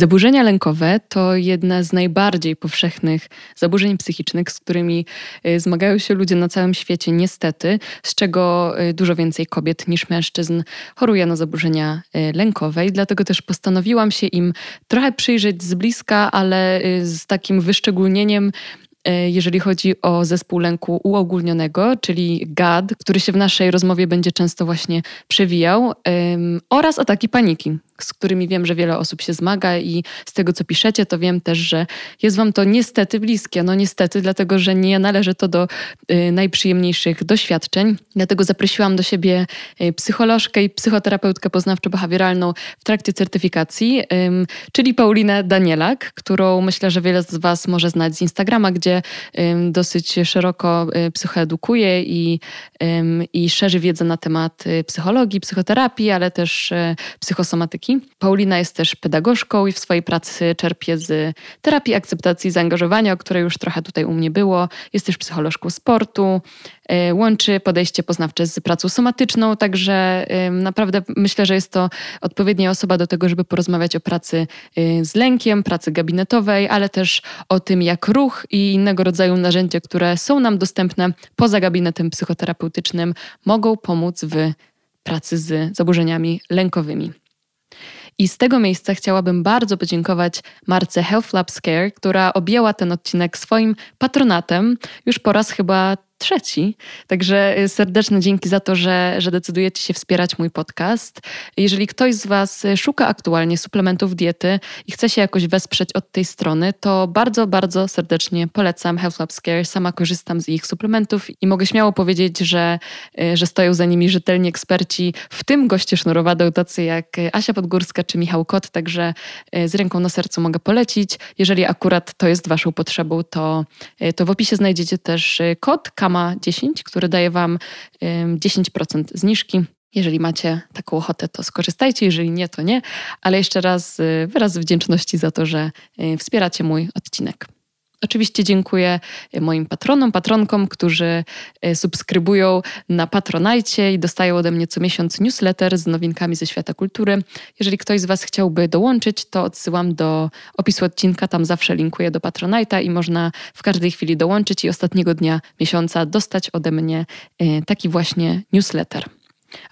Zaburzenia lękowe to jedna z najbardziej powszechnych zaburzeń psychicznych, z którymi y, zmagają się ludzie na całym świecie, niestety, z czego y, dużo więcej kobiet niż mężczyzn choruje na zaburzenia y, lękowe. I dlatego też postanowiłam się im trochę przyjrzeć z bliska, ale z takim wyszczególnieniem jeżeli chodzi o zespół lęku uogólnionego, czyli GAD, który się w naszej rozmowie będzie często właśnie przewijał, oraz ataki paniki, z którymi wiem, że wiele osób się zmaga i z tego, co piszecie, to wiem też, że jest wam to niestety bliskie. No niestety, dlatego, że nie należy to do y, najprzyjemniejszych doświadczeń. Dlatego zaprosiłam do siebie y, psycholożkę i psychoterapeutkę poznawczo-behawioralną w trakcie certyfikacji, czyli Paulinę Danielak, którą myślę, że wiele z was może znać z Instagrama, gdzie dosyć szeroko y, psychoedukuje i, i szerzy wiedzę na temat y, psychologii, psychoterapii, ale też y, psychosomatyki. Paulina jest też pedagogzką i w swojej pracy czerpie z terapii akceptacji i zaangażowania, o której już trochę tutaj u mnie było. Jest też psycholożką sportu, łączy podejście poznawcze z pracą somatyczną, także naprawdę myślę, że jest to odpowiednia osoba do tego, żeby porozmawiać o pracy e, z lękiem, pracy gabinetowej, ale też o tym, jak ruch i innego rodzaju narzędzia, które są nam dostępne poza gabinetem psychoterapeutycznym, mogą pomóc w pracy z zaburzeniami lękowymi. I z tego miejsca chciałabym bardzo podziękować Marce Health Lab Scare, która objęła ten odcinek swoim patronatem już po raz chyba trzeci. Także y, serdeczne dzięki za to, że, że decydujecie się wspierać mój podcast. Jeżeli ktoś z Was szuka aktualnie suplementów diety i chce się jakoś wesprzeć od tej strony, to bardzo, bardzo serdecznie polecam Health Lab Scare. Sama korzystam z ich suplementów i mogę śmiało powiedzieć, że, y, że stoją za nimi rzetelni eksperci, w tym goście sznurowadą, tacy jak Asia Podgórska czy Michał Kot, także y, z ręką na sercu mogę polecić. Jeżeli akurat to jest Waszą potrzebą, to, to w opisie znajdziecie też kod ma 10, który daje Wam 10% zniżki. Jeżeli macie taką ochotę, to skorzystajcie, jeżeli nie, to nie. Ale jeszcze raz y, wyraz wdzięczności za to, że y, wspieracie mój odcinek. Oczywiście dziękuję moim patronom, patronkom, którzy e, subskrybują na Patronajcie i dostają ode mnie co miesiąc newsletter z nowinkami ze świata kultury. Jeżeli ktoś z Was chciałby dołączyć, to odsyłam do opisu odcinka, tam zawsze linkuję do Patronite'a i można w każdej chwili dołączyć i ostatniego dnia miesiąca dostać ode mnie e, taki właśnie newsletter.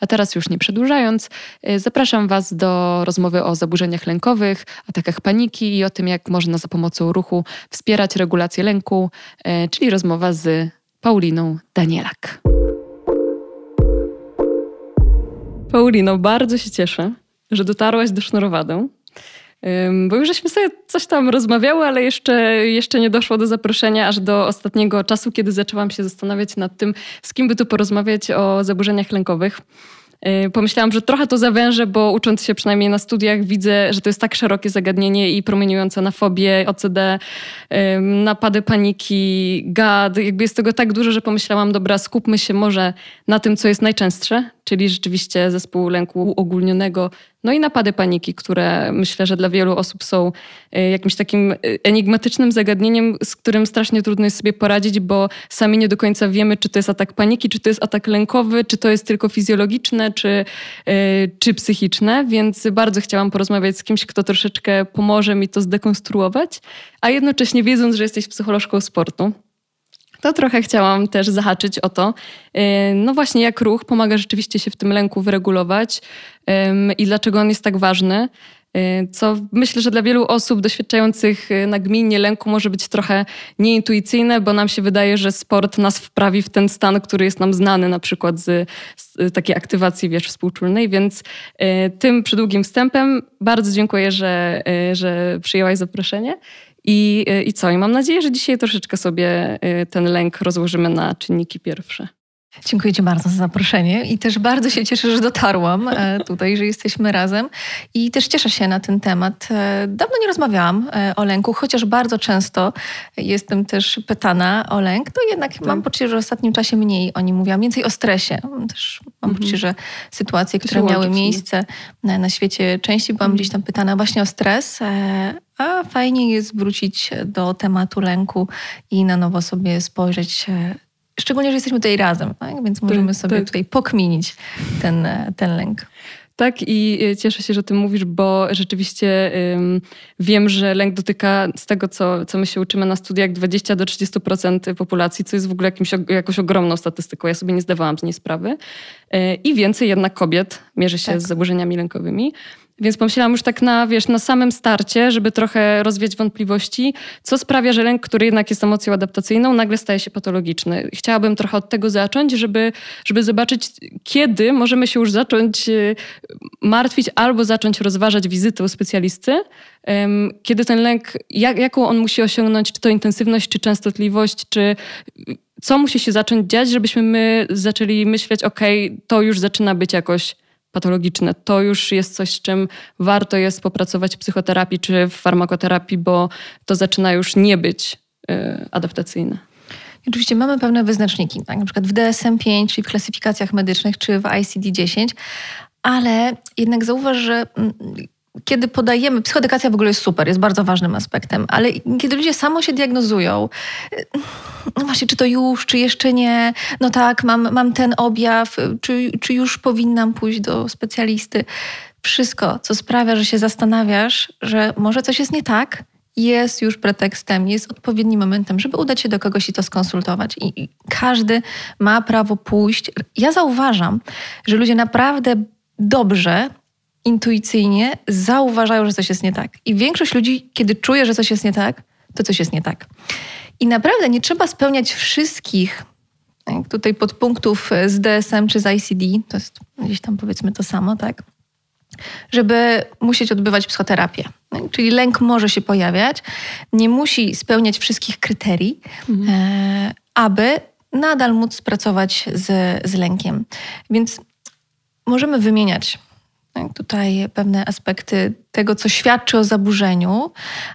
A teraz już nie przedłużając, y, zapraszam Was do rozmowy o zaburzeniach lękowych, atakach paniki i o tym, jak można za pomocą ruchu wspierać regulację lęku, y, czyli rozmowa z Pauliną Danielak. Paulino, bardzo się cieszę, że dotarłaś do Sznurowadu. Bo już żeśmy sobie coś tam rozmawiały, ale jeszcze, jeszcze nie doszło do zaproszenia aż do ostatniego czasu, kiedy zaczęłam się zastanawiać nad tym, z kim by tu porozmawiać o zaburzeniach lękowych. Y, pomyślałam, że trochę to zawężę, bo ucząc się przynajmniej na studiach widzę, że to jest tak szerokie zagadnienie i promieniujące na fobię, OCD, napady paniki, GAD. Jakby jest tego tak dużo, że pomyślałam, dobra, skupmy się może na tym, co jest najczęstsze, czyli rzeczywiście zespół lęku uogólnionego, no i napady paniki, które myślę, że dla wielu osób są e, jakimś takim e, enigmatycznym zagadnieniem, z którym strasznie trudno jest sobie poradzić, bo sami nie do końca wiemy, czy to jest atak paniki, czy to jest atak lękowy, czy to jest tylko fizjologiczne, czy, e, czy psychiczne, więc bardzo chciałam porozmawiać z kimś, kto troszeczkę pomoże mi to zdekonstruować, a jednocześnie wiedząc, że jesteś psycholożką sportu, to trochę chciałam też zahaczyć o to, y, no właśnie jak ruch pomaga rzeczywiście się w tym lęku wyregulować i dlaczego on jest tak ważny. Y, co myślę, że dla wielu osób doświadczających y, nagminnie lęku może być trochę nieintuicyjne, bo nam się wydaje, że sport nas wprawi w ten stan, który jest nam znany na przykład z, z takiej aktywacji wiesz, współczulnej. Więc tym przydługim wstępem bardzo dziękuję, że, że przyjęłaś zaproszenie. I, I co? I mam nadzieję, że dzisiaj troszeczkę sobie y, ten lęk rozłożymy na czynniki pierwsze. Dziękuję Ci bardzo za zaproszenie i też bardzo się cieszę, że dotarłam e, tutaj, że jesteśmy razem i też cieszę się na ten temat. E, dawno nie rozmawiałam e, o lęku, chociaż bardzo często jestem też pytana o lęk, to jednak tak. mam poczucie, że w ostatnim czasie mniej o nim mówiłam, więcej o stresie. Też mam mhm. poczucie, że sytuacje, które miały miejsce na, na, świecie, częściej byłam mhm. gdzieś tam pytana właśnie o stres, a fajnie jest wrócić do tematu lęku i na nowo sobie spojrzeć Szczególnie, że jesteśmy tutaj razem, tak? więc możemy tak, sobie tak. tutaj pokminić ten, ten lęk. Tak, i y, cieszę się, że o tym mówisz, bo rzeczywiście ym, wiem, że lęk dotyka z tego, co, co my się uczymy na studiach, 20 do 30% populacji, co jest w ogóle jakimś, jakąś ogromną statystyką. Ja sobie nie zdawałam z niej sprawy. Yy, I więcej jednak kobiet mierzy się tak. z zaburzeniami lękowymi. Więc pomyślałam już tak na, wiesz, na samym starcie, żeby trochę rozwiać wątpliwości, co sprawia, że lęk, który jednak jest emocją adaptacyjną, nagle staje się patologiczny. Chciałabym trochę od tego zacząć, żeby, żeby zobaczyć, kiedy możemy się już zacząć y, martwić albo zacząć rozważać wizytę u specjalisty, kiedy ten lęk, jak, jaką on musi osiągnąć, czy to intensywność, czy częstotliwość, czy co musi się zacząć dziać, żebyśmy my zaczęli myśleć, ok, to już zaczyna być jakoś patologiczne. To już jest coś, z czym warto jest popracować w psychoterapii czy w farmakoterapii, bo to zaczyna już nie być y, adaptacyjne. Oczywiście mamy pewne wyznaczniki, tak? na przykład w DSM-5, czyli w klasyfikacjach medycznych, czy w ICD-10, ale jednak zauważ, że mm, kiedy podajemy, psychoedukacja w ogóle jest super, jest bardzo ważnym aspektem, ale kiedy ludzie samo się diagnozują, no właśnie, czy to już, czy jeszcze nie, no tak, mam, mam ten objaw, czy, czy już powinnam pójść do specjalisty. Wszystko, co sprawia, że się zastanawiasz, że może coś jest nie tak, jest już pretekstem, jest odpowiednim momentem, żeby udać się do kogoś i to skonsultować. I, i każdy ma prawo pójść. Ja zauważam, że ludzie naprawdę dobrze intuicyjnie zauważają, że coś jest nie tak. I większość ludzi, kiedy czuje, że coś jest nie tak, to coś jest nie tak. I naprawdę nie trzeba spełniać wszystkich tutaj podpunktów z DSM czy z ICD, to jest gdzieś tam powiedzmy to samo, tak? Żeby musieć odbywać psychoterapię. Czyli lęk może się pojawiać, nie musi spełniać wszystkich kryterii, mhm. e, aby nadal móc pracować z, z lękiem. Więc możemy wymieniać tutaj pewne aspekty tego, co świadczy o zaburzeniu,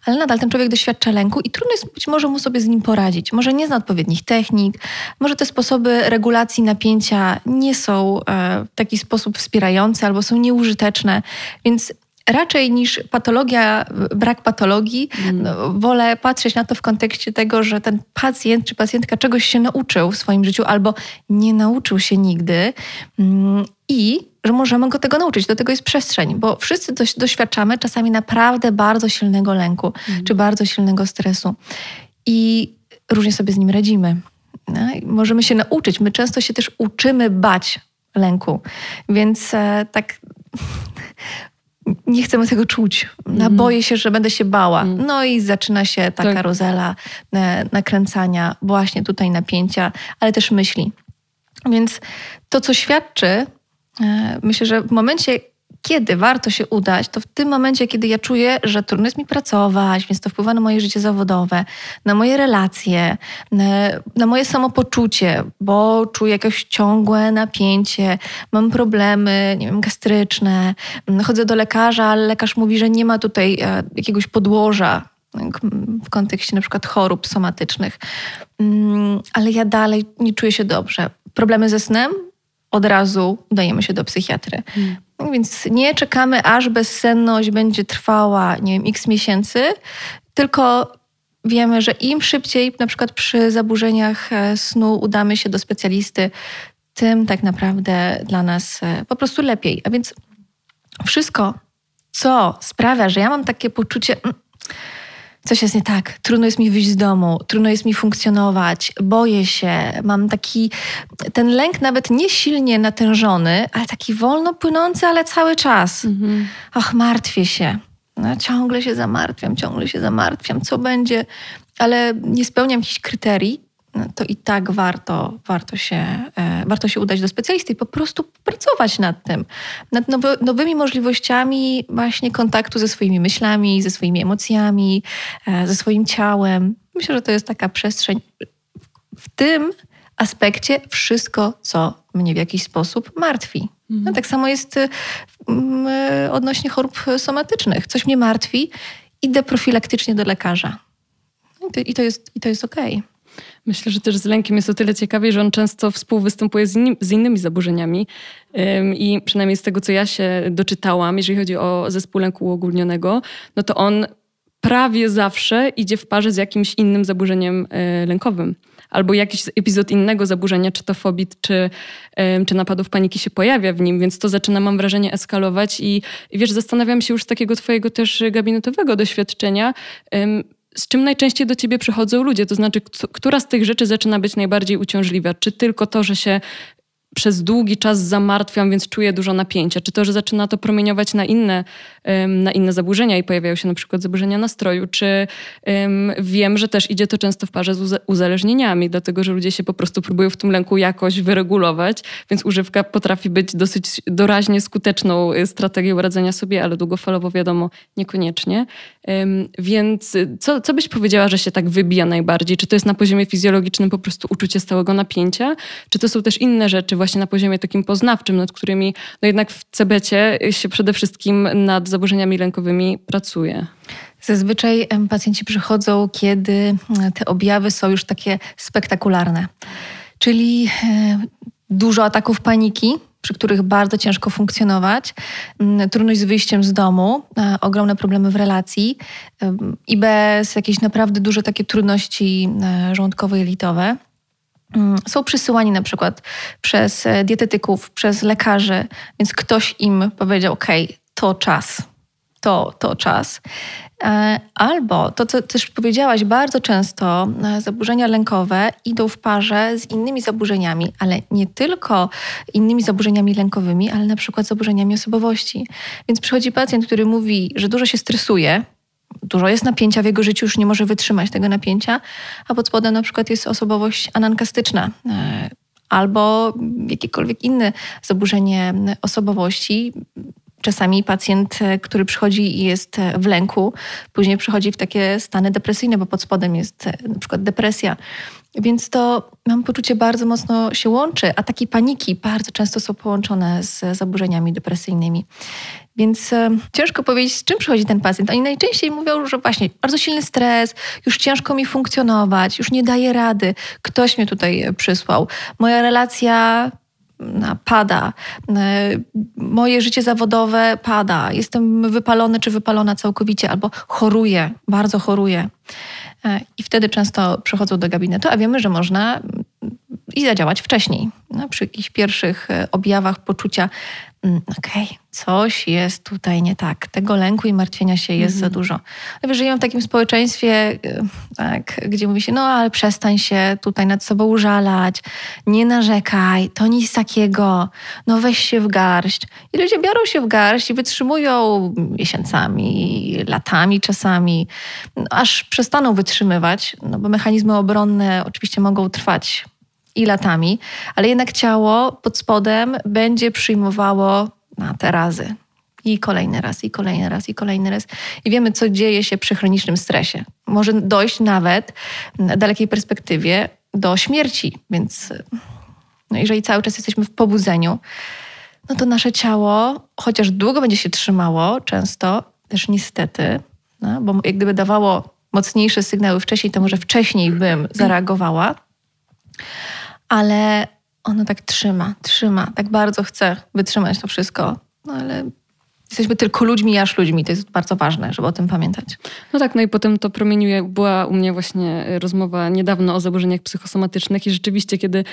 ale nadal ten człowiek doświadcza lęku i trudno jest być może mu sobie z nim poradzić. Może nie zna odpowiednich technik, może te sposoby regulacji napięcia nie są e, w taki sposób wspierające albo są nieużyteczne, więc raczej niż patologia, brak patologii, mm. no, wolę patrzeć na to w kontekście tego, że ten pacjent czy pacjentka czegoś się nauczył w swoim życiu albo nie nauczył się nigdy mm, i że możemy go tego nauczyć. Do tego jest przestrzeń, bo wszyscy doświadczamy czasami naprawdę bardzo silnego lęku mm. czy bardzo silnego stresu i różnie sobie z nim radzimy. No, możemy się nauczyć. My często się też uczymy bać lęku, więc e, tak nie chcemy tego czuć. Mm. Boję się, że będę się bała. Mm. No i zaczyna się ta tak. karuzela e, nakręcania, właśnie tutaj napięcia, ale też myśli. Więc to, co świadczy myślę, że w momencie, kiedy warto się udać, to w tym momencie, kiedy ja czuję, że trudno jest mi pracować, więc to wpływa na moje życie zawodowe, na moje relacje, na, moje samopoczucie, bo czuję jakieś ciągłe napięcie, mam problemy, nie wiem, gastryczne, chodzę do lekarza, ale lekarz mówi, że nie ma tutaj e, jakiegoś podłoża w kontekście na przykład chorób somatycznych, mm, ale ja dalej nie czuję się dobrze. Problemy ze snem? Od razu udajemy się do psychiatry. Hmm. No więc nie czekamy, aż bezsenność będzie trwała, nie wiem, x miesięcy, tylko wiemy, że im szybciej, na przykład przy zaburzeniach e, snu, udamy się do specjalisty, tym tak naprawdę dla nas e, po prostu lepiej. A więc wszystko, co sprawia, że ja mam takie poczucie, mm, coś jest nie tak, trudno jest mi wyjść z domu, trudno jest mi funkcjonować, boję się, mam taki, ten lęk nawet nie silnie natężony, ale taki wolno płynący, ale cały czas. Mhm. Ach, martwię się. No, ciągle się zamartwiam, ciągle się zamartwiam, co będzie, ale nie spełniam jakichś kryterii, to i tak warto, warto, się, e, warto się udać do specjalisty i po prostu pracować nad tym, nad nowy, nowymi możliwościami właśnie kontaktu ze swoimi myślami, ze swoimi emocjami, e, ze swoim ciałem. Myślę, że to jest taka przestrzeń. W tym aspekcie wszystko, co mnie w jakiś sposób martwi. Mhm. No, tak samo jest e, odnośnie chorób somatycznych. Coś mnie martwi, idę profilaktycznie do lekarza. I to, i to jest, i to jest okej. Okay. Myślę, że też z lękiem jest o tyle ciekawiej, że on często współwystępuje z, z innymi zaburzeniami. I przynajmniej z tego, co ja się doczytałam, jeżeli chodzi o zespół lęku uogólnionego, no to on prawie zawsze idzie w parze z jakimś innym zaburzeniem y, lękowym. Albo jakiś epizod innego zaburzenia, czy to fobit, czy, czy napadów paniki się pojawia w nim, więc to zaczyna, mam wrażenie, eskalować. I, i wiesz, zastanawiam się już z takiego twojego też gabinetowego doświadczenia, z czym najczęściej do ciebie przychodzą ludzie? To znaczy, która z tych rzeczy zaczyna być najbardziej uciążliwa? Czy tylko to, że się przez długi czas zamartwiam, więc czuję dużo napięcia. Czy to, że zaczyna to promieniować na inne, na inne zaburzenia i pojawiają się na przykład zaburzenia nastroju, czy um, wiem, że też idzie to często w parze z uzależnieniami, dlatego że ludzie się po prostu próbują w tym lęku jakoś wyregulować, więc używka potrafi być dosyć doraźnie skuteczną y, strategią radzenia sobie, ale długofalowo wiadomo, niekoniecznie. Więc co, co byś powiedziała, że się tak wybija najbardziej? Czy to jest na poziomie fizjologicznym po prostu uczucie stałego napięcia? Czy to są też inne rzeczy, właśnie na poziomie takim poznawczym, nad którymi no jednak w CBC się przede wszystkim nad zaburzeniami lękowymi pracuje. Zazwyczaj pacjenci przychodzą, kiedy te objawy są już takie spektakularne, czyli e, dużo ataków paniki, przy których bardzo ciężko funkcjonować, trudność z wyjściem z domu, e, ogromne problemy w relacji i bez jakiejś naprawdę duże takie trudności e, żołądkowo-jelitowe. Mm, są przysyłani na przykład przez e, dietetyków, przez lekarzy, więc ktoś im powiedział: OK, to czas, to, to czas. E, albo to, co też powiedziałaś, bardzo często e, zaburzenia lękowe idą w parze z innymi zaburzeniami, ale nie tylko innymi zaburzeniami lękowymi, ale na przykład zaburzeniami osobowości. Więc przychodzi pacjent, który mówi, że dużo się stresuje, dużo jest napięcia w jego życiu, już nie może wytrzymać tego napięcia, a pod spodem na przykład jest osobowość anankastyczna e, albo jakiekolwiek inne zaburzenie osobowości. Czasami pacjent, e, który przychodzi i jest w lęku, później przychodzi w takie stany depresyjne, bo pod spodem jest e, na przykład depresja. Więc to mam poczucie bardzo mocno się łączy. Ataki paniki bardzo często są połączone z zaburzeniami depresyjnymi. Więc e, ciężko powiedzieć, z czym przychodzi ten pacjent. Oni najczęściej mówią, że właśnie bardzo silny stres, już ciężko mi funkcjonować, już nie daję rady. Ktoś mnie tutaj e, przysłał. Moja relacja pada, e, moje życie zawodowe pada, jestem wypalony czy wypalona całkowicie, albo choruję, bardzo choruję. E, I wtedy często przychodzą do gabinetu, a wiemy, że można i zadziałać wcześniej. No, przy jakichś pierwszych e, objawach poczucia, mm, okej, okay, coś jest tutaj nie tak. Tego lęku i martwienia się jest za mhm. dużo. No, żyjemy w takim społeczeństwie, y, tak, gdzie mówi się, no ale przestań się tutaj nad sobą użalać, nie narzekaj, to nic takiego, no weź się w garść. I ludzie biorą się w garść i wytrzymują miesiącami, latami czasami, aż przestaną wytrzymywać, no bo mechanizmy obronne oczywiście mogą trwać i latami, ale jednak ciało pod spodem będzie przyjmowało na te razy. I kolejny raz, i kolejny raz, i kolejny raz. I wiemy, co dzieje się przy chronicznym stresie. Może dojść nawet w dalekiej perspektywie do śmierci. Więc no jeżeli cały czas jesteśmy w pobudzeniu, no to nasze ciało, chociaż długo będzie się trzymało, często też niestety, no, bo jak gdyby dawało mocniejsze sygnały wcześniej, to może wcześniej bym zareagowała, ale ono tak trzyma, trzyma, tak bardzo chce wytrzymać to wszystko, no ale jesteśmy tylko ludźmi, aż ludźmi. To jest bardzo ważne, żeby o tym pamiętać. No tak, no i potem to promieniuje. Była u mnie właśnie rozmowa niedawno o zaburzeniach psychosomatycznych i rzeczywiście, kiedy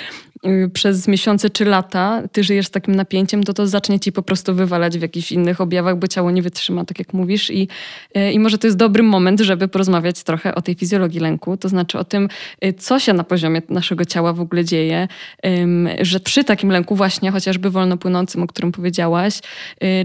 y, przez miesiące czy lata ty żyjesz z takim napięciem, to to zacznie ci po prostu wywalać w jakichś innych objawach, bo ciało nie wytrzyma, tak jak mówisz. I, y, i może to jest dobry moment, żeby porozmawiać trochę o tej fizjologii lęku, to znaczy o tym, y, co się na poziomie naszego ciała w ogóle dzieje, że przy takim lęku właśnie, chociażby wolno płynącym, o którym powiedziałaś,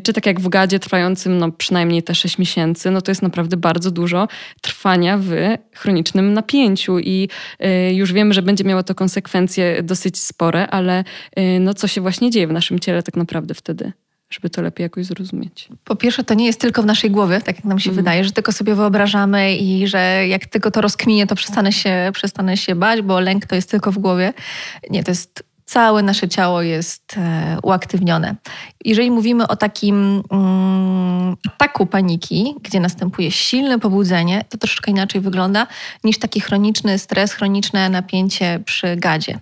czy tak jak w gadzie trwającym no, przynajmniej te 6 miesięcy, no to jest naprawdę bardzo dużo trwania w chronicznym napięciu i y, już wiemy, że będzie miało to konsekwencje dosyć spore, ale y, no co się właśnie dzieje w naszym ciele tak naprawdę wtedy? żeby to lepiej jakoś zrozumieć. Po pierwsze, to nie jest tylko w naszej głowie, tak jak nam się mm. wydaje, że tylko sobie wyobrażamy i że jak tylko to rozkminie, to przestanę się, przestanę się bać, bo lęk to jest tylko w głowie. Nie, to jest całe nasze ciało jest e, uaktywnione. Jeżeli mówimy o takim mm, ataku paniki, gdzie następuje silne pobudzenie, to troszeczkę inaczej wygląda niż taki chroniczny stres, chroniczne napięcie przy gadzie,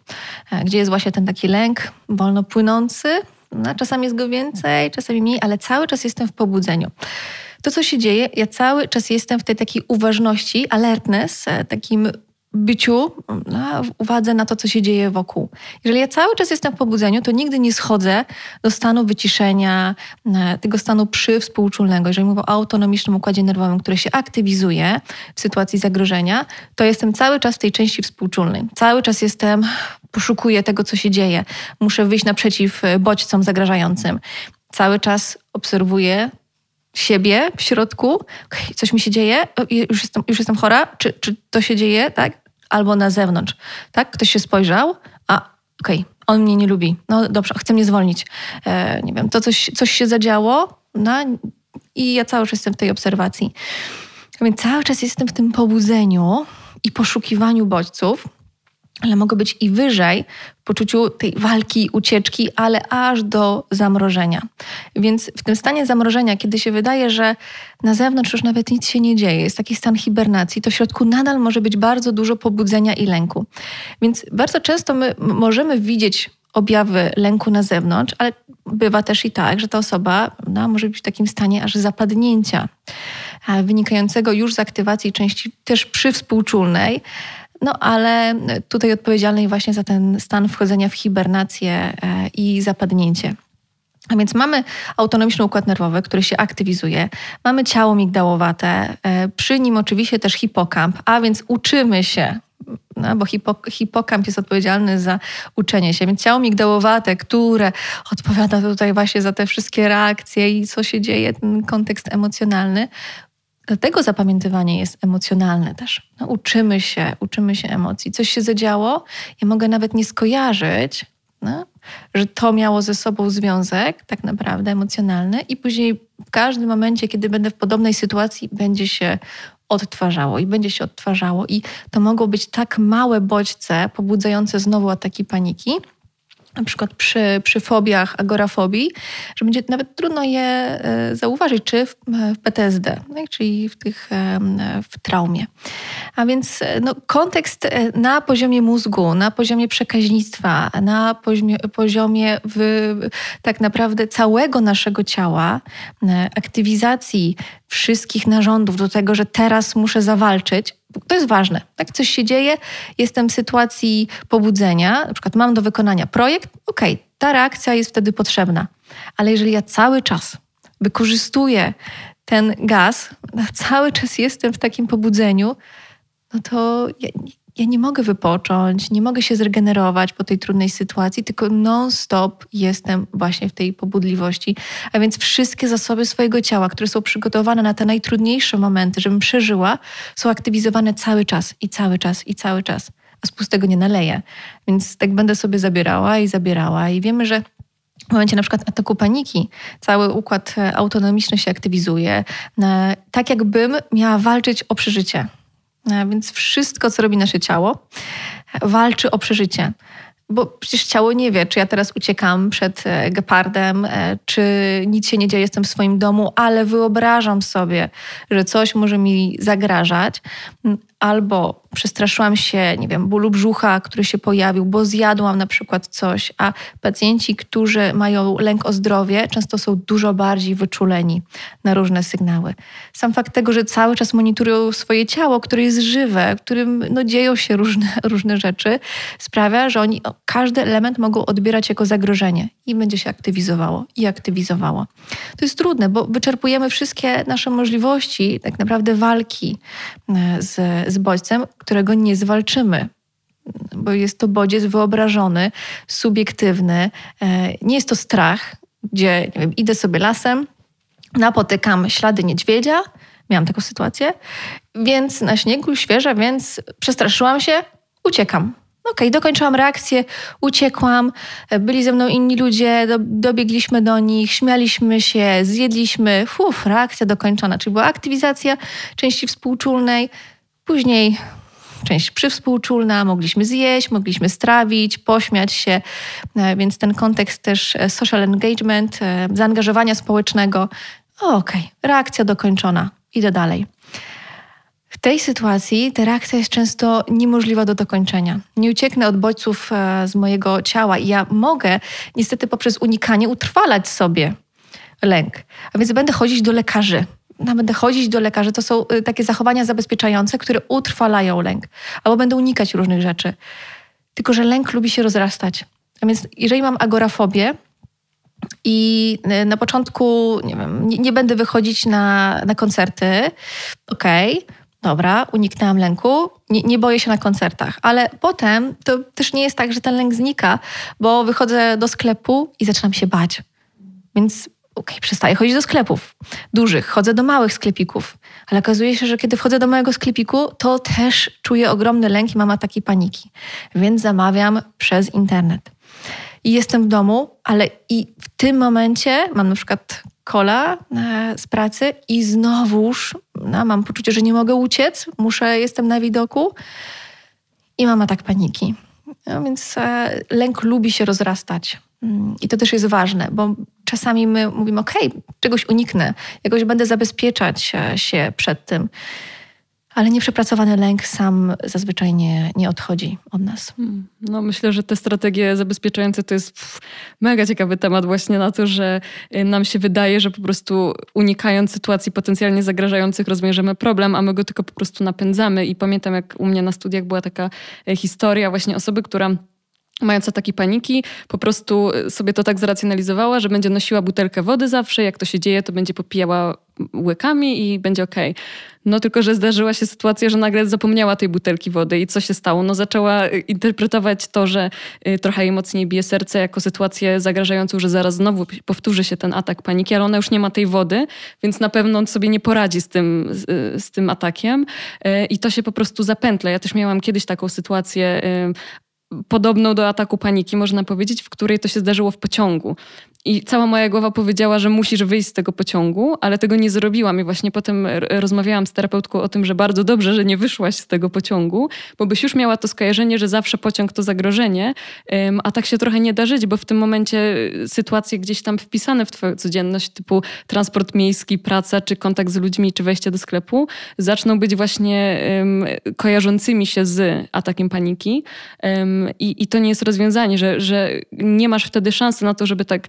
e, gdzie jest właśnie ten taki lęk wolno płynący. No, czasami jest go więcej, czasami mniej, ale cały czas jestem w pobudzeniu. To, co się dzieje, ja cały czas jestem w tej takiej uważności, alertness, e, takim byciu, na uwadze na to, co się dzieje wokół. Jeżeli ja cały czas jestem w pobudzeniu, to nigdy nie schodzę do stanu wyciszenia, e, tego stanu przywspółczulnego. Jeżeli mówię o autonomicznym układzie nerwowym, który się aktywizuje w sytuacji zagrożenia, to jestem cały czas w tej części współczulnej. Cały czas jestem, poszukuję tego, co się dzieje. Muszę wyjść naprzeciw e, bodźcom zagrażającym. Cały czas obserwuję siebie w środku, coś mi się dzieje, już jestem, już jestem chora, czy, czy to się dzieje, tak? Albo na zewnątrz. Tak? Ktoś się spojrzał, a okej, okay, on mnie nie lubi. No dobrze, chce mnie zwolnić. E, nie wiem, to coś, coś się zadziało no, i ja cały czas jestem w tej obserwacji. Więc cały czas jestem w tym pobudzeniu i poszukiwaniu bodźców, ale mogę być i wyżej w poczuciu tej walki, ucieczki, ale aż do zamrożenia. Więc w tym stanie zamrożenia, kiedy się wydaje, że na zewnątrz już nawet nic się nie dzieje, jest taki stan hibernacji, to w środku nadal może być bardzo dużo pobudzenia i lęku. Więc bardzo często my możemy widzieć objawy lęku na zewnątrz, ale bywa też i tak, że ta osoba no, może być w takim stanie aż zapadnięcia, wynikającego już z aktywacji części też przywspółczulnej, no ale tutaj odpowiedzialnej właśnie za ten stan wchodzenia w hibernację e, i zapadnięcie. A więc mamy autonomiczny układ nerwowy, który się aktywizuje, mamy ciało migdałowate, e, przy nim oczywiście też hipokamp, a więc uczymy się, no, bo hipokamp jest odpowiedzialny za uczenie się, więc ciało migdałowate, które odpowiada tutaj właśnie za te wszystkie reakcje i co się dzieje, ten kontekst emocjonalny, Dlatego zapamiętywanie jest emocjonalne też. No, uczymy się, uczymy się emocji. Coś się zadziało, ja mogę nawet nie skojarzyć, no, że to miało ze sobą związek, tak naprawdę emocjonalny, i później w każdym momencie, kiedy będę w podobnej sytuacji, będzie się odtwarzało i będzie się odtwarzało. I to mogą być tak małe bodźce pobudzające znowu ataki paniki, na przykład przy, przy fobiach, agorafobii, że będzie nawet trudno je e, zauważyć, czy w, w PTSD, no czyli w, tych, w traumie. A więc e, no, kontekst e, na poziomie mózgu, na poziomie przekaźnictwa, na poziomie, poziomie w, tak naprawdę całego naszego ciała, aktywizacji wszystkich narządów do tego, że teraz muszę zawalczyć, to jest ważne. Tak, coś się dzieje, jestem w sytuacji pobudzenia, na przykład mam do wykonania projekt, okej, okay, ta reakcja jest wtedy potrzebna. Ale jeżeli ja cały czas wykorzystuję ten gaz, cały czas jestem w takim pobudzeniu, no to ja, ja nie mogę wypocząć, nie mogę się zregenerować po tej trudnej sytuacji, tylko non-stop jestem właśnie w tej pobudliwości. A więc wszystkie zasoby swojego ciała, które są przygotowane na te najtrudniejsze momenty, żebym przeżyła, są aktywizowane cały czas i cały czas i cały czas. A z pustego nie naleję. Więc tak będę sobie zabierała i zabierała. I wiemy, że w momencie na przykład ataku paniki cały układ e, autonomiczny się aktywizuje, tak jakbym miała walczyć o przeżycie. E, więc wszystko, co robi nasze ciało, walczy o przeżycie. Bo przecież ciało nie wie, czy ja teraz uciekam przed e, gepardem, e, czy nic się nie dzieje, jestem w swoim domu, ale wyobrażam sobie, że coś może mi zagrażać, albo przestraszyłam się, nie wiem, bólu brzucha, który się pojawił, bo zjadłam na przykład coś, a pacjenci, którzy mają lęk o zdrowie, często są dużo bardziej wyczuleni na różne sygnały. Sam fakt tego, że cały czas monitorują swoje ciało, które jest żywe, którym no, dzieją się różne, różne rzeczy, sprawia, że oni każdy element mogą odbierać jako zagrożenie i będzie się aktywizowało i aktywizowało. To jest trudne, bo wyczerpujemy wszystkie nasze możliwości tak naprawdę walki e, z, z bodźcem, którego nie zwalczymy. Bo jest to bodziec wyobrażony, subiektywny. E, nie jest to strach, gdzie wiem, idę sobie lasem, napotykam ślady niedźwiedzia, miałam taką sytuację, więc na śniegu świeża, więc przestraszyłam się, uciekam. Okej, okay, dokończyłam reakcję, uciekłam, byli ze mną inni ludzie, do, dobiegliśmy do nich, śmialiśmy się, zjedliśmy, Uf, reakcja dokończona, czyli była aktywizacja części współczulnej, później część przywspółczulna, mogliśmy zjeść, mogliśmy strawić, pośmiać się, e, więc ten kontekst też e, social engagement, e, zaangażowania społecznego, okej, okay, reakcja dokończona, idę dalej. W tej sytuacji ta reakcja jest często niemożliwa do dokończenia. Nie ucieknę od bodźców z mojego ciała i ja mogę niestety poprzez unikanie utrwalać sobie lęk. A więc będę chodzić do lekarzy, będę chodzić do lekarzy. To są y, takie zachowania zabezpieczające, które utrwalają lęk, albo będę unikać różnych rzeczy. Tylko, że lęk lubi się rozrastać. A więc jeżeli mam agorafobię, i y, na początku, nie wiem, nie, nie będę wychodzić na, na koncerty. Okej, okay, dobra, uniknęłam lęku, nie, nie, boję się na koncertach, ale potem to też nie jest tak, że ten lęk znika, bo wychodzę do sklepu i zaczynam się bać. Więc okej, okay, przestaję chodzić do sklepów. Dużych, chodzę do małych sklepików, ale okazuje się, że kiedy wchodzę do małego sklepiku, to też czuję ogromny lęk i mam ataki paniki, więc zamawiam przez internet. I jestem w domu, ale i w tym momencie mam na przykład kola e, z pracy i znowuż no, mam poczucie, że nie mogę uciec, muszę, jestem na widoku. I mam atak paniki. No, więc e, lęk lubi się rozrastać. I to też jest ważne, bo czasami my mówimy, ok, czegoś uniknę, jakoś będę zabezpieczać e, się przed tym ale nieprzepracowany lęk sam zazwyczaj nie, nie odchodzi od nas. Hmm. No myślę, że te strategie zabezpieczające to jest pff, mega ciekawy temat właśnie na to, że y, nam się wydaje, że po prostu unikając sytuacji potencjalnie zagrażających rozwiążemy problem, a my go tylko po prostu napędzamy. I pamiętam jak u mnie na studiach była taka y, historia właśnie osoby, która mając ataki paniki, po prostu sobie to tak zracjonalizowała, że będzie nosiła butelkę wody zawsze, jak to się dzieje, to będzie popijała łykami i będzie okej. Okay. No tylko, że zdarzyła się sytuacja, że nagle zapomniała tej butelki wody i co się stało? No zaczęła y, interpretować to, że y, trochę jej mocniej bije serce jako sytuację zagrażającą, że zaraz znowu powtórzy się ten atak paniki, ale ona już nie ma tej wody, więc na pewno sobie nie poradzi z tym, z, y, z tym atakiem i to się po prostu zapętla. Ja też miałam kiedyś taką sytuację podobną do ataku paniki, można powiedzieć, w której to się zdarzyło w pociągu. I cała moja głowa powiedziała, że musisz wyjść z tego pociągu, ale tego nie zrobiłam. I właśnie potem rozmawiałam z terapeutką o tym, że bardzo dobrze, że nie wyszłaś z tego pociągu, bo byś już miała to skojarzenie, że zawsze pociąg to zagrożenie, a tak się trochę nie da żyć, bo w tym momencie sytuacje gdzieś tam wpisane w Twoją codzienność, typu transport miejski, praca, czy kontakt z ludźmi, czy wejście do sklepu, zaczną być właśnie kojarzącymi się z atakiem paniki. I, I to nie jest rozwiązanie, że, że nie masz wtedy szansy na to, żeby tak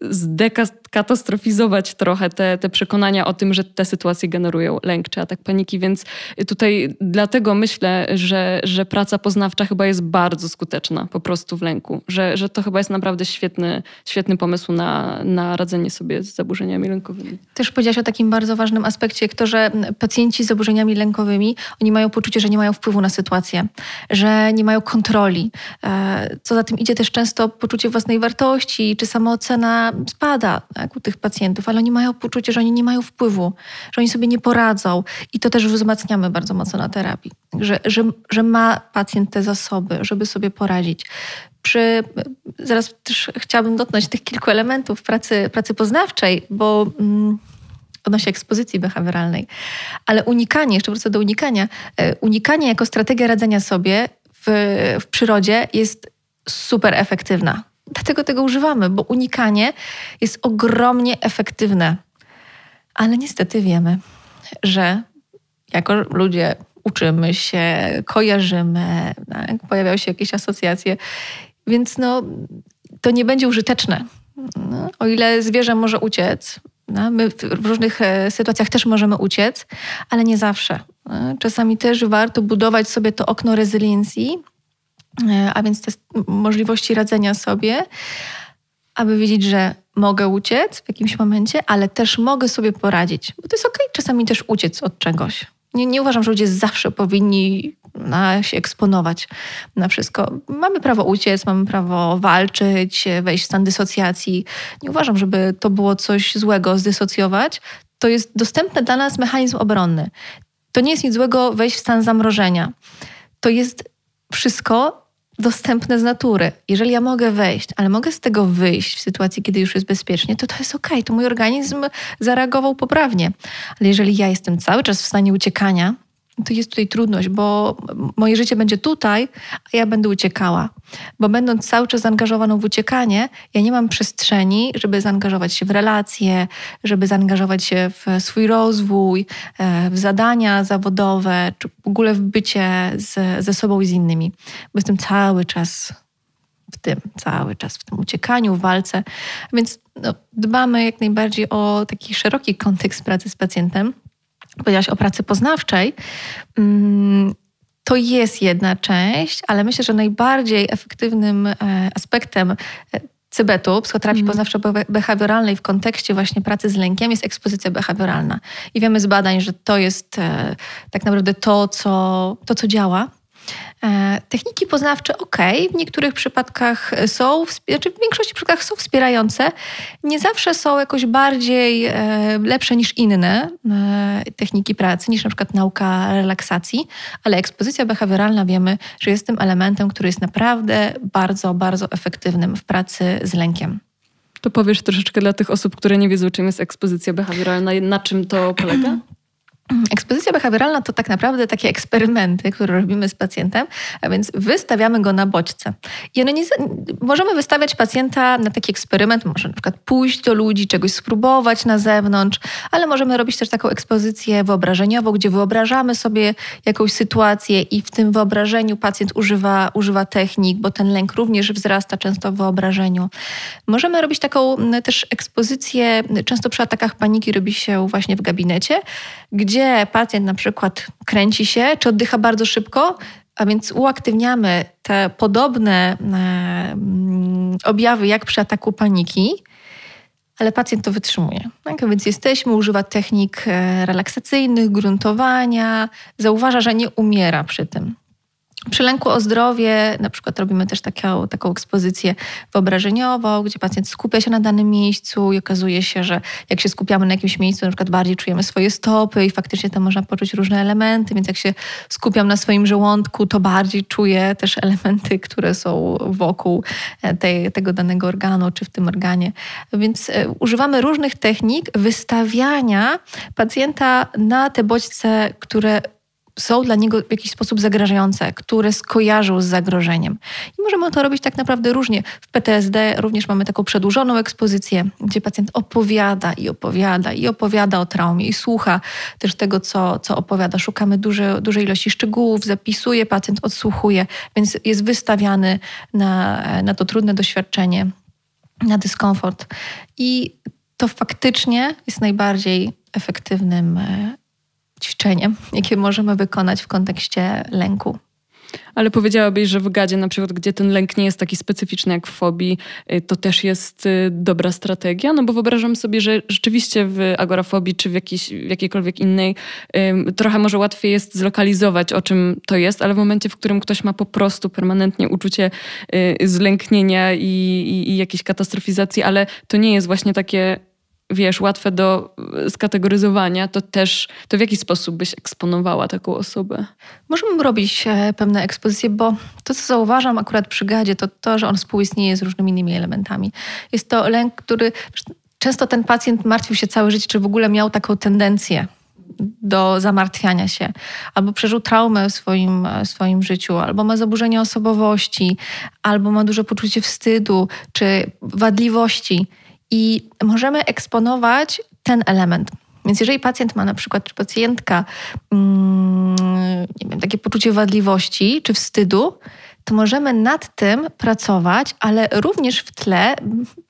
zdekatastrofizować trochę te, te przekonania o tym, że te sytuacje generują lęk czy atak paniki, więc tutaj dlatego myślę, że, że praca poznawcza chyba jest bardzo skuteczna po prostu w lęku, że, że to chyba jest naprawdę świetny, świetny pomysł na, na radzenie sobie z zaburzeniami lękowymi. Też powiedziałaś o takim bardzo ważnym aspekcie, to, że pacjenci z zaburzeniami lękowymi, oni mają poczucie, że nie mają wpływu na sytuację, że nie mają kontroli. E, co za tym idzie też często poczucie własnej wartości czy samooceny ocena spada tak, u tych pacjentów, ale oni mają poczucie, że oni nie mają wpływu, że oni sobie nie poradzą. I to też wzmacniamy bardzo mocno na terapii, że, że, że ma pacjent te zasoby, żeby sobie poradzić. Przy, zaraz też chciałabym dotknąć tych kilku elementów pracy, pracy poznawczej, bo mm, odnośnie ekspozycji behawioralnej. Ale unikanie, jeszcze wrócę do unikania, e, unikanie jako strategia radzenia sobie w, w przyrodzie jest super efektywna. Dlatego tego używamy, bo unikanie jest ogromnie efektywne. Ale niestety wiemy, że jako ludzie uczymy się, kojarzymy, tak? pojawiają się jakieś asocjacje, więc no, to nie będzie użyteczne. No, o ile zwierzę może uciec, no, my w różnych e, sytuacjach też możemy uciec, ale nie zawsze. No, czasami też warto budować sobie to okno rezyliencji, E, a więc te możliwości radzenia sobie, aby wiedzieć, że mogę uciec w jakimś momencie, ale też mogę sobie poradzić, bo to jest okej okay, czasami też uciec od czegoś. Nie, nie uważam, że ludzie zawsze powinni na, się eksponować na wszystko. Mamy prawo uciec, mamy prawo walczyć, wejść w stan dysocjacji. Nie uważam, żeby to było coś złego zdysocjować. To jest dostępny dla nas mechanizm obronny. To nie jest nic złego wejść w stan zamrożenia. To jest wszystko dostępne z natury. Jeżeli ja mogę wejść, ale mogę z tego wyjść w sytuacji, kiedy już jest bezpiecznie, to to jest ok, to mój organizm zareagował poprawnie. Ale jeżeli ja jestem cały czas w stanie uciekania, to jest tutaj trudność, bo moje życie będzie tutaj, a ja będę uciekała. Bo będąc cały czas zaangażowaną w uciekanie, ja nie mam przestrzeni, żeby zaangażować się w relacje, żeby zaangażować się w swój rozwój, e, w zadania zawodowe, czy w ogóle w bycie z, ze sobą i z innymi. Bo jestem cały czas w tym cały czas, w tym uciekaniu, w walce. Więc no, dbamy jak najbardziej o taki szeroki kontekst pracy z pacjentem. Powiedziałaś o pracy poznawczej. Mm, to jest jedna część, ale myślę, że najbardziej efektywnym e, aspektem e, cybetu, psychoterapii mm. poznawczo-behawioralnej w kontekście właśnie pracy z lękiem jest ekspozycja behawioralna. I wiemy z badań, że to jest e, tak naprawdę to, co, to, co działa. E, techniki poznawcze ok, w niektórych przypadkach są, znaczy w większości przypadkach są wspierające, nie zawsze są jakoś bardziej e, lepsze niż inne e, techniki pracy, niż na przykład nauka relaksacji, ale ekspozycja behawioralna wiemy, że jest tym elementem, który jest naprawdę bardzo, bardzo efektywnym w pracy z lękiem. To powiesz troszeczkę dla tych osób, które nie wiedzą, czym jest ekspozycja behawioralna, na czym to polega? Ekspozycja behawioralna to tak naprawdę takie eksperymenty, które robimy z pacjentem, a więc wystawiamy go na bodźce. I one nie, możemy wystawiać pacjenta na taki eksperyment, może na przykład pójść do ludzi, czegoś spróbować na zewnątrz, ale możemy robić też taką ekspozycję wyobrażeniową, gdzie wyobrażamy sobie jakąś sytuację i w tym wyobrażeniu pacjent używa, używa technik, bo ten lęk również wzrasta często w wyobrażeniu. Możemy robić taką też ekspozycję, często przy atakach paniki robi się właśnie w gabinecie, gdzie pacjent na przykład kręci się, czy oddycha bardzo szybko, a więc uaktywniamy te podobne e, objawy jak przy ataku paniki, ale pacjent to wytrzymuje. Tak? Więc jesteśmy, używa technik e, relaksacyjnych, gruntowania, zauważa, że nie umiera przy tym. Przy lęku o zdrowie na przykład robimy też taką, taką ekspozycję wyobrażeniową, gdzie pacjent skupia się na danym miejscu i okazuje się, że jak się skupiamy na jakimś miejscu, na przykład bardziej czujemy swoje stopy i faktycznie tam można poczuć różne elementy, więc jak się skupiam na swoim żołądku, to bardziej czuję też elementy, które są wokół e, tej, tego danego organu czy w tym organie. Więc e, używamy różnych technik wystawiania pacjenta na te bodźce, które są dla niego w jakiś sposób zagrażające, które skojarzył z zagrożeniem. I możemy to robić tak naprawdę różnie. W PTSD również mamy taką przedłużoną ekspozycję, gdzie pacjent opowiada i opowiada i opowiada o traumie i słucha też tego, co, co opowiada. Szukamy duże, dużej ilości szczegółów, zapisuje, pacjent odsłuchuje, więc jest wystawiany na, na to trudne doświadczenie, na dyskomfort. I to faktycznie jest najbardziej efektywnym e, ćwiczeniem, jakie możemy wykonać w kontekście lęku. Ale powiedziałabyś, że w gadzie na przykład, gdzie ten lęk nie jest taki specyficzny jak w fobii, y, to też jest y, dobra strategia? No bo wyobrażam sobie, że rzeczywiście w agorafobii czy w, jakiejś, w jakiejkolwiek innej trochę może łatwiej jest zlokalizować, o czym to jest, ale w momencie, w którym ktoś ma po prostu permanentnie uczucie y, zlęknienia i, i, i jakiejś katastrofizacji, ale to nie jest właśnie takie wiesz, łatwe do e, skategoryzowania, to też, to w jaki sposób byś eksponowała taką osobę? Możemy robić e, pewne ekspozycje, bo to, co zauważam akurat przy gadzie, to to, że on współistnieje z różnymi innymi elementami. Jest to lęk, który często ten pacjent martwił się całe życie, czy w ogóle miał taką tendencję do zamartwiania się, albo przeżył traumę w swoim, w swoim życiu, albo ma zaburzenie osobowości, albo ma duże poczucie wstydu czy wadliwości i możemy eksponować ten element. Więc jeżeli pacjent ma na przykład, czy pacjentka, mm, nie wiem, takie poczucie wadliwości czy wstydu, to możemy nad tym pracować, ale również w tle,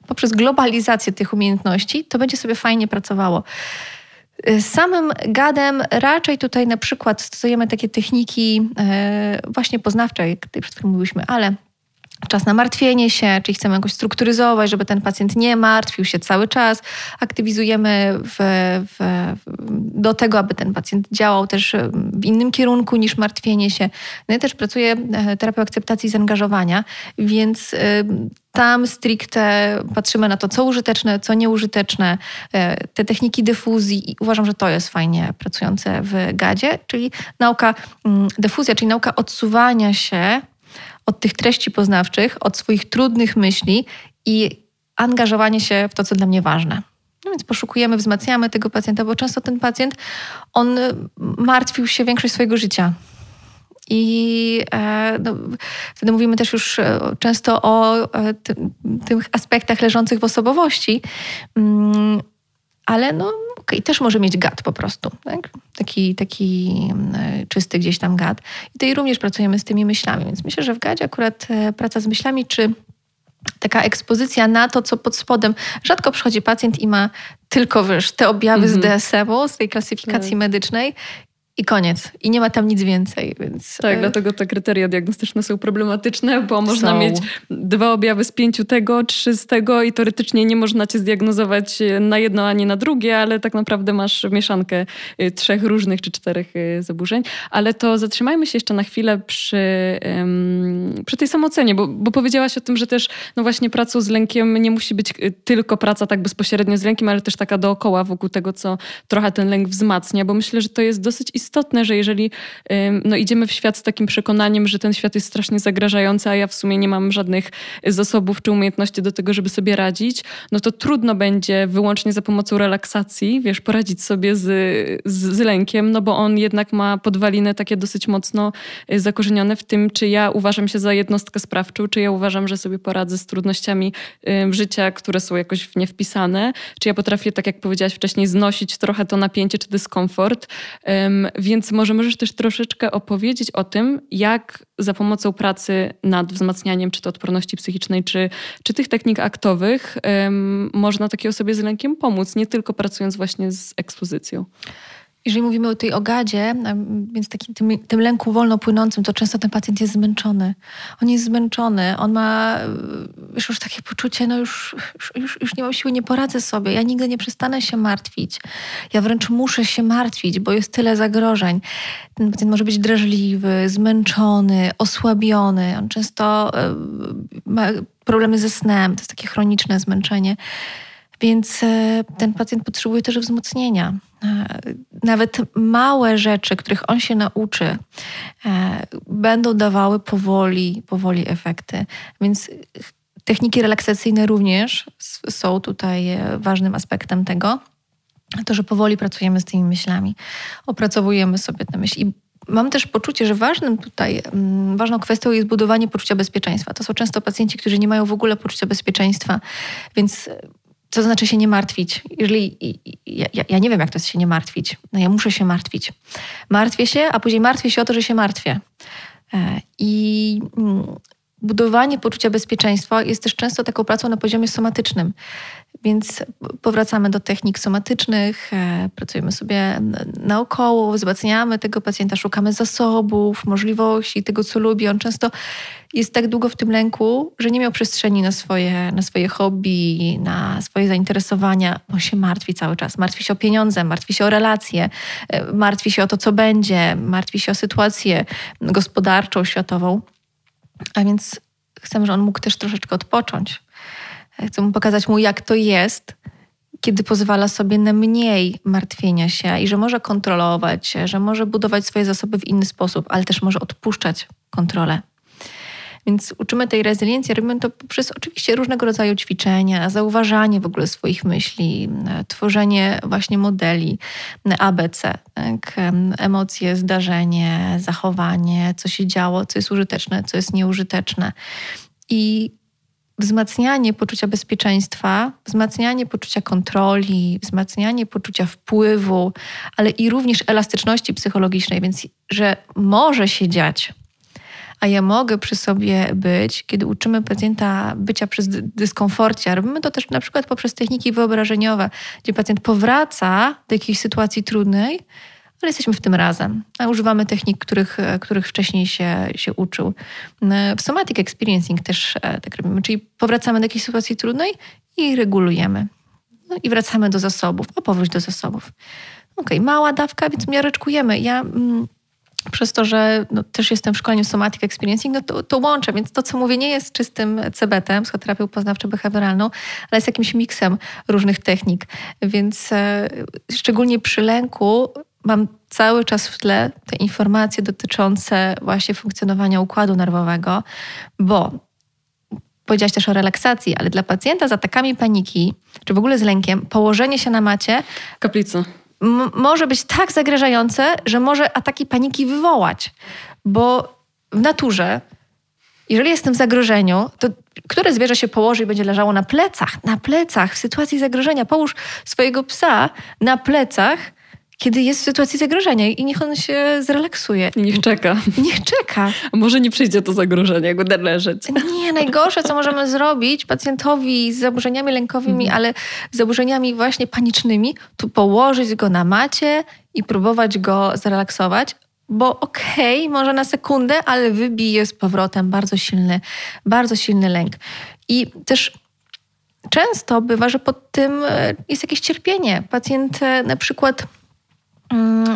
poprzez globalizację tych umiejętności, to będzie sobie fajnie pracowało. Samym gadem raczej tutaj na przykład stosujemy takie techniki e, właśnie poznawcze, jak tutaj przed chwilą mówiliśmy, ale czas na martwienie się, czyli chcemy jakoś strukturyzować, żeby ten pacjent nie martwił się cały czas. Aktywizujemy w, w, do tego, aby ten pacjent działał też w innym kierunku niż martwienie się. No ja też pracuję e, terapią akceptacji i zaangażowania, więc e, tam stricte patrzymy na to, co użyteczne, co nieużyteczne, e, te techniki dyfuzji i uważam, że to jest fajnie pracujące w gadzie, czyli nauka mm, dyfuzja, czyli nauka odsuwania się od tych treści poznawczych, od swoich trudnych myśli i angażowanie się w to, co dla mnie ważne. No więc poszukujemy, wzmacniamy tego pacjenta, bo często ten pacjent, on martwił się większość swojego życia. I e, no, wtedy mówimy też już e, często o e, tych aspektach leżących w osobowości, mm, ale no okay, też może mieć gad po prostu. Tak? Taki, taki mm, czysty gdzieś tam gad. I tutaj również pracujemy z tymi myślami, więc myślę, że w gadzie akurat e, praca z myślami, czy taka ekspozycja na to, co pod spodem. Rzadko przychodzi pacjent i ma tylko wiesz, te objawy mm -hmm. z mhm. DSM-u, z tej klasyfikacji tak. medycznej i koniec. I nie ma tam nic więcej, więc... Tak, e, dlatego te kryteria diagnostyczne są problematyczne, bo można są. mieć dwa objawy z pięciu tego, trzy z tego i teoretycznie nie można cię zdiagnozować na jedno ani na drugie, ale tak naprawdę masz mieszankę y, trzech różnych czy czterech zaburzeń. Ale to zatrzymajmy się jeszcze na chwilę przy, przy tej samocenie, bo, bo powiedziałaś o tym, że też no właśnie pracą z lękiem nie musi być tylko praca tak bezpośrednio z lękiem, ale też taka dookoła wokół tego, co trochę ten lęk wzmacnia, bo myślę, że to jest dosyć istotne istotne, że jeżeli no, idziemy w świat z takim przekonaniem, że ten świat jest strasznie zagrażający, a ja w sumie nie mam żadnych zasobów czy umiejętności do tego, żeby sobie radzić, no to trudno będzie wyłącznie za pomocą relaksacji, wiesz, poradzić sobie z, z, z lękiem, no bo on jednak ma podwaliny takie dosyć mocno y, zakorzenione w tym, czy ja uważam się za jednostkę sprawczą, czy ja uważam, że sobie poradzę z trudnościami życia, które są jakoś w nie wpisane, czy ja potrafię, tak jak powiedziałaś wcześniej, znosić trochę to napięcie czy dyskomfort. Więc może możesz też troszeczkę opowiedzieć o tym, jak za pomocą pracy nad wzmacnianiem czy to odporności psychicznej, czy, czy tych technik aktowych można takiej osobie z lękiem pomóc, nie tylko pracując właśnie z ekspozycją. Jeżeli mówimy o tej ogadzie, więc takim tym, tym, lęku wolno płynącym, to często ten pacjent jest zmęczony. On jest zmęczony, on ma już, już takie poczucie, no już, już, już nie mam siły, nie poradzę sobie, ja nigdy nie przestanę się martwić. Ja wręcz muszę się martwić, bo jest tyle zagrożeń. Ten pacjent może być drażliwy, zmęczony, osłabiony. On często e, ma problemy ze snem, to jest takie chroniczne zmęczenie. Więc e, ten pacjent potrzebuje też wzmocnienia. E, nawet małe rzeczy, których on się nauczy, e, będą dawały powoli, powoli efekty. Więc techniki relaksacyjne również są tutaj ważnym aspektem tego. To, że powoli pracujemy z tymi myślami, opracowujemy sobie te myśli. I mam też poczucie, że ważnym tutaj, mm, ważną kwestią jest budowanie poczucia bezpieczeństwa. To są często pacjenci, którzy nie mają w ogóle poczucia bezpieczeństwa, więc co znaczy się nie martwić? Jeżeli ja, ja, nie wiem, jak to jest się nie martwić. No ja muszę się martwić. Martwię się, a później martwię się o to, że się martwię. E, I mm, budowanie poczucia bezpieczeństwa jest też często taką pracą na poziomie somatycznym. Więc powracamy do technik somatycznych, e, pracujemy sobie naokoło, wzmacniamy tego pacjenta, szukamy zasobów, możliwości, tego, co lubi. On często jest tak długo w tym lęku, że nie miał przestrzeni na swoje, na swoje hobby, na swoje zainteresowania, bo się martwi cały czas. Martwi się o pieniądze, martwi się o relacje, e, martwi się o to, co będzie, martwi się o sytuację gospodarczą, światową. A więc chcemy, żeby on mógł też troszeczkę odpocząć. Chcę mu pokazać mu, jak to jest, kiedy pozwala sobie na mniej martwienia się i że może kontrolować, że może budować swoje zasoby w inny sposób, ale też może odpuszczać kontrolę. Więc uczymy tej rezyliencji, robimy to poprzez oczywiście różnego rodzaju ćwiczenia, zauważanie w ogóle swoich myśli, tworzenie właśnie modeli ABC, tak? emocje, zdarzenie, zachowanie, co się działo, co jest użyteczne, co jest nieużyteczne. I wzmacnianie poczucia bezpieczeństwa, wzmacnianie poczucia kontroli, wzmacnianie poczucia wpływu, ale i również elastyczności psychologicznej, więc że może się dziać, a ja mogę przy sobie być, kiedy uczymy pacjenta bycia przez dyskomforcie. Robimy to też na przykład poprzez techniki wyobrażeniowe, gdzie pacjent powraca do jakiejś sytuacji trudnej, ale jesteśmy w tym razem. A używamy technik, których, których wcześniej się, się uczył. W somatic experiencing też e, tak robimy, czyli powracamy do jakiejś sytuacji trudnej i regulujemy. No i wracamy do zasobów, a powróć do zasobów. Okej, okay, mała dawka, więc miareczkujemy. Ja mm, przez to, że no, też jestem w szkoleniu Somatic Experiencing, no to, to łączę, więc to, co mówię, nie jest czystym CBT, psychoterapią poznawczo-behawioralną, ale jest jakimś miksem różnych technik. Więc e, szczególnie przy lęku mam cały czas w tle te informacje dotyczące właśnie funkcjonowania układu nerwowego, bo powiedziałaś też o relaksacji, ale dla pacjenta z atakami paniki, czy w ogóle z lękiem, położenie się na macie... Kaplica może być tak zagrażające, że może ataki paniki wywołać. Bo w naturze, jeżeli jestem w zagrożeniu, to które zwierzę się położy i będzie leżało na plecach? Na plecach w sytuacji zagrożenia. Połóż swojego psa na plecach, kiedy jest w sytuacji zagrożenia i niech on się zrelaksuje. Niech czeka. Niech czeka. A może nie przyjdzie to zagrożenie, jak będę leżeć. Nie, najgorsze, co możemy zrobić pacjentowi z zaburzeniami lękowymi, mhm. ale z zaburzeniami właśnie panicznymi, to położyć go na macie i próbować go zrelaksować, bo okej, okay, może na sekundę, ale wybije z powrotem bardzo silny, bardzo silny lęk. I też często bywa, że pod tym e, jest jakieś cierpienie. Pacjent e, na przykład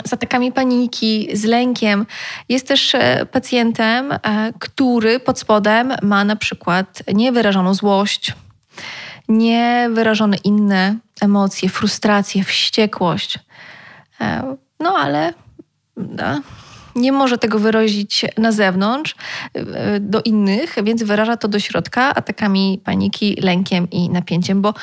z atakami paniki, z lękiem. Jest też e, pacjentem, który pod spodem ma na przykład niewyrażoną złość, niewyrażone inne emocje, frustrację, wściekłość. No ale no, nie może tego wyrazić na zewnątrz e, do innych, więc wyraża to do środka atakami paniki, lękiem i napięciem, bo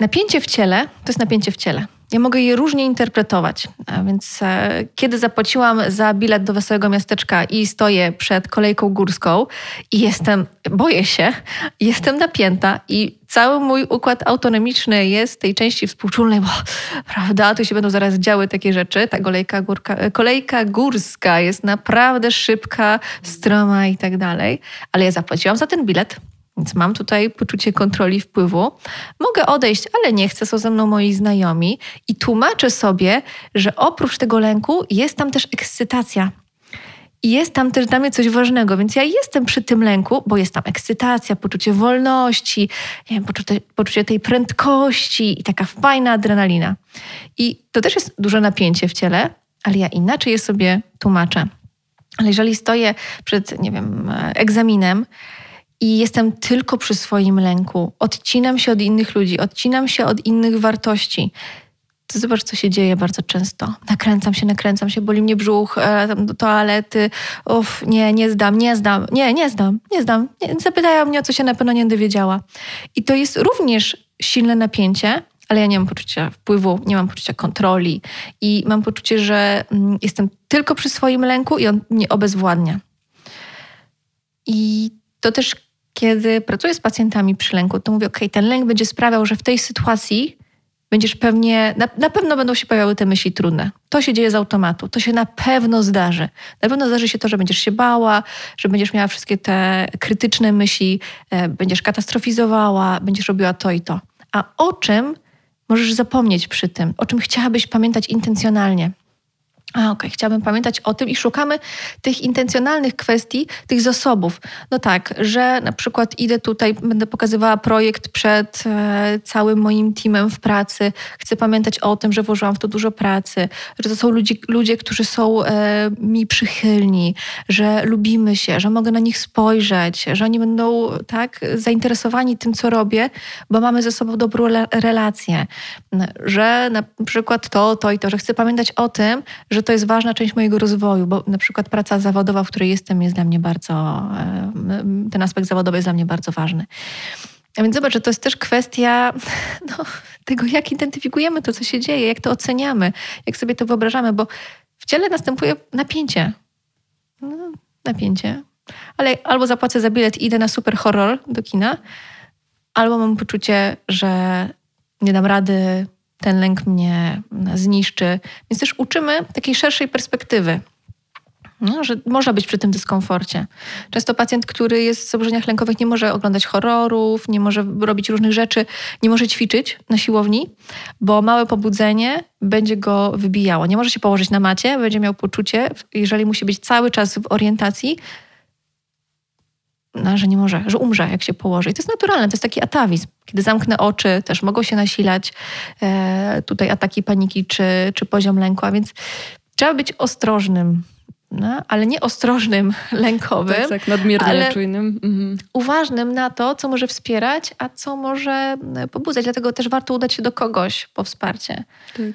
napięcie w ciele to jest napięcie w ciele. Ja mogę je różnie interpretować. A więc e, kiedy zapłaciłam za bilet do Wesołego Miasteczka i stoję przed kolejką górską i jestem, boję się, jestem napięta i cały mój układ autonomiczny jest tej części współczulnej, bo prawda, tu się będą zaraz działy takie rzeczy. Ta kolejka, górka, kolejka górska jest naprawdę szybka, stroma i tak dalej. Ale ja zapłaciłam za ten bilet więc mam tutaj poczucie kontroli wpływu. Mogę odejść, ale nie chcę, są ze mną moi znajomi i tłumaczę sobie, że oprócz tego lęku jest tam też ekscytacja. I jest tam też dla mnie coś ważnego, więc ja jestem przy tym lęku, bo jest tam ekscytacja, poczucie wolności, nie wiem, poczucie, poczucie tej prędkości i taka fajna adrenalina. I to też jest duże napięcie w ciele, ale ja inaczej je sobie tłumaczę. Ale jeżeli stoję przed, nie wiem, egzaminem, i jestem tylko przy swoim lęku. Odcinam się od innych ludzi, odcinam się od innych wartości. To zobacz, co się dzieje bardzo często. Nakręcam się, nakręcam się, boli mnie brzuch, e, do toalety. Uff, nie, nie zdam, nie zdam, nie, nie zdam, nie zdam. Nie, zapytają mnie, o co się na pewno nie dowiedziała. I to jest również silne napięcie, ale ja nie mam poczucia wpływu, nie mam poczucia kontroli i mam poczucie, że mm, jestem tylko przy swoim lęku i on mnie obezwładnia. I to też kiedy pracuję z pacjentami przy lęku, to mówię, ok, ten lęk będzie sprawiał, że w tej sytuacji będziesz pewnie, na, na, pewno będą się pojawiały te myśli trudne. To się dzieje z automatu, to się na pewno zdarzy. Na pewno zdarzy się to, że będziesz się bała, że będziesz miała wszystkie te krytyczne myśli, e, będziesz katastrofizowała, będziesz robiła to i to. A o czym możesz zapomnieć przy tym? O czym chciałabyś pamiętać intencjonalnie? A okej, okay. chciałabym pamiętać o tym i szukamy tych intencjonalnych kwestii, tych zasobów. No tak, że na przykład idę tutaj, będę pokazywała projekt przed e, całym moim teamem w pracy. Chcę pamiętać o tym, że włożyłam w to dużo pracy, że to są ludzie, ludzie którzy są e, mi przychylni, że lubimy się, że mogę na nich spojrzeć, że oni będą tak zainteresowani tym, co robię, bo mamy ze sobą dobrą relację. Że na przykład to, to i to, że chcę pamiętać o tym, że to jest ważna część mojego rozwoju, bo na przykład praca zawodowa, w której jestem, jest dla mnie bardzo, e, ten aspekt zawodowy jest dla mnie bardzo ważny. A więc zobacz, że to jest też kwestia no, tego, jak identyfikujemy to, co się dzieje, jak to oceniamy, jak sobie to wyobrażamy, bo w ciele następuje napięcie. No, napięcie. Ale albo zapłacę za bilet i idę na super horror do kina, albo mam poczucie, że nie dam rady, ten lęk mnie zniszczy. Więc też uczymy takiej szerszej perspektywy. No, że można być przy tym dyskomforcie. Często pacjent, który jest w zaburzeniach lękowych, nie może oglądać horrorów, nie może robić różnych rzeczy, nie może ćwiczyć na siłowni, bo małe pobudzenie będzie go wybijało. Nie może się położyć na macie, będzie miał poczucie, jeżeli musi być cały czas w orientacji, no, że nie może, że umrze, jak się położy. I to jest naturalne, to jest taki atawizm. Kiedy zamknę oczy, też mogą się nasilać e, tutaj ataki paniki czy, czy poziom lęku, a więc trzeba być ostrożnym. No, ale nie ostrożnym, lękowym. Tak, tak nadmiernie ale czujnym. Mhm. Uważnym na to, co może wspierać, a co może e, pobudzać. Dlatego też warto udać się do kogoś po wsparcie. Tak.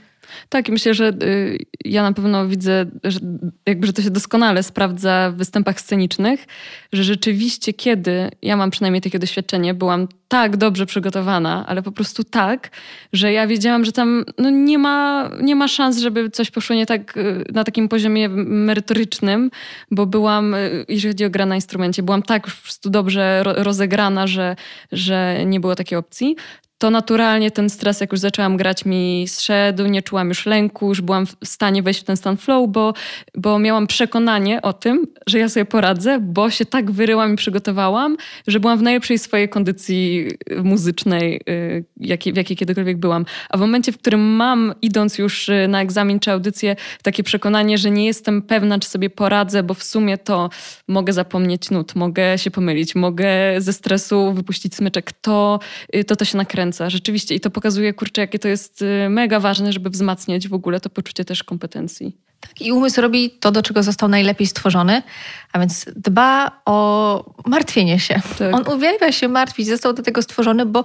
Tak, i myślę, że y, ja na pewno widzę, że jakby że to się doskonale sprawdza w występach scenicznych, że rzeczywiście kiedy, ja mam przynajmniej takie doświadczenie, byłam tak dobrze przygotowana, ale po prostu tak, że ja wiedziałam, że tam no, nie, ma, nie ma szans, żeby coś poszło nie tak y, na takim poziomie merytorycznym, bo byłam, y, jeżeli chodzi o grę na instrumencie, byłam tak już po prostu dobrze rozegrana, że, że nie było takiej opcji to naturalnie ten stres, jak już zaczęłam grać, mi zszedł, nie czułam już lęku, już byłam w stanie wejść w ten stan flow, bo, bo miałam przekonanie o tym, że ja sobie poradzę, bo się tak wyryłam i przygotowałam, że byłam w najlepszej swojej kondycji muzycznej, y, jakiej, w jakiej kiedykolwiek byłam. A w momencie, w którym mam, idąc już y, na egzamin czy audycję, takie przekonanie, że nie jestem pewna, czy sobie poradzę, bo w sumie to mogę zapomnieć nut, mogę się pomylić, mogę ze stresu wypuścić smyczek, to y, to, to się nakręca rzeczywiście. I to pokazuje, kurczę, jakie to jest mega ważne, żeby wzmacniać w ogóle to poczucie też kompetencji. Tak, i umysł robi to, do czego został najlepiej stworzony, a więc dba o martwienie się. Tak. On uwielbia się martwić, został do tego stworzony, bo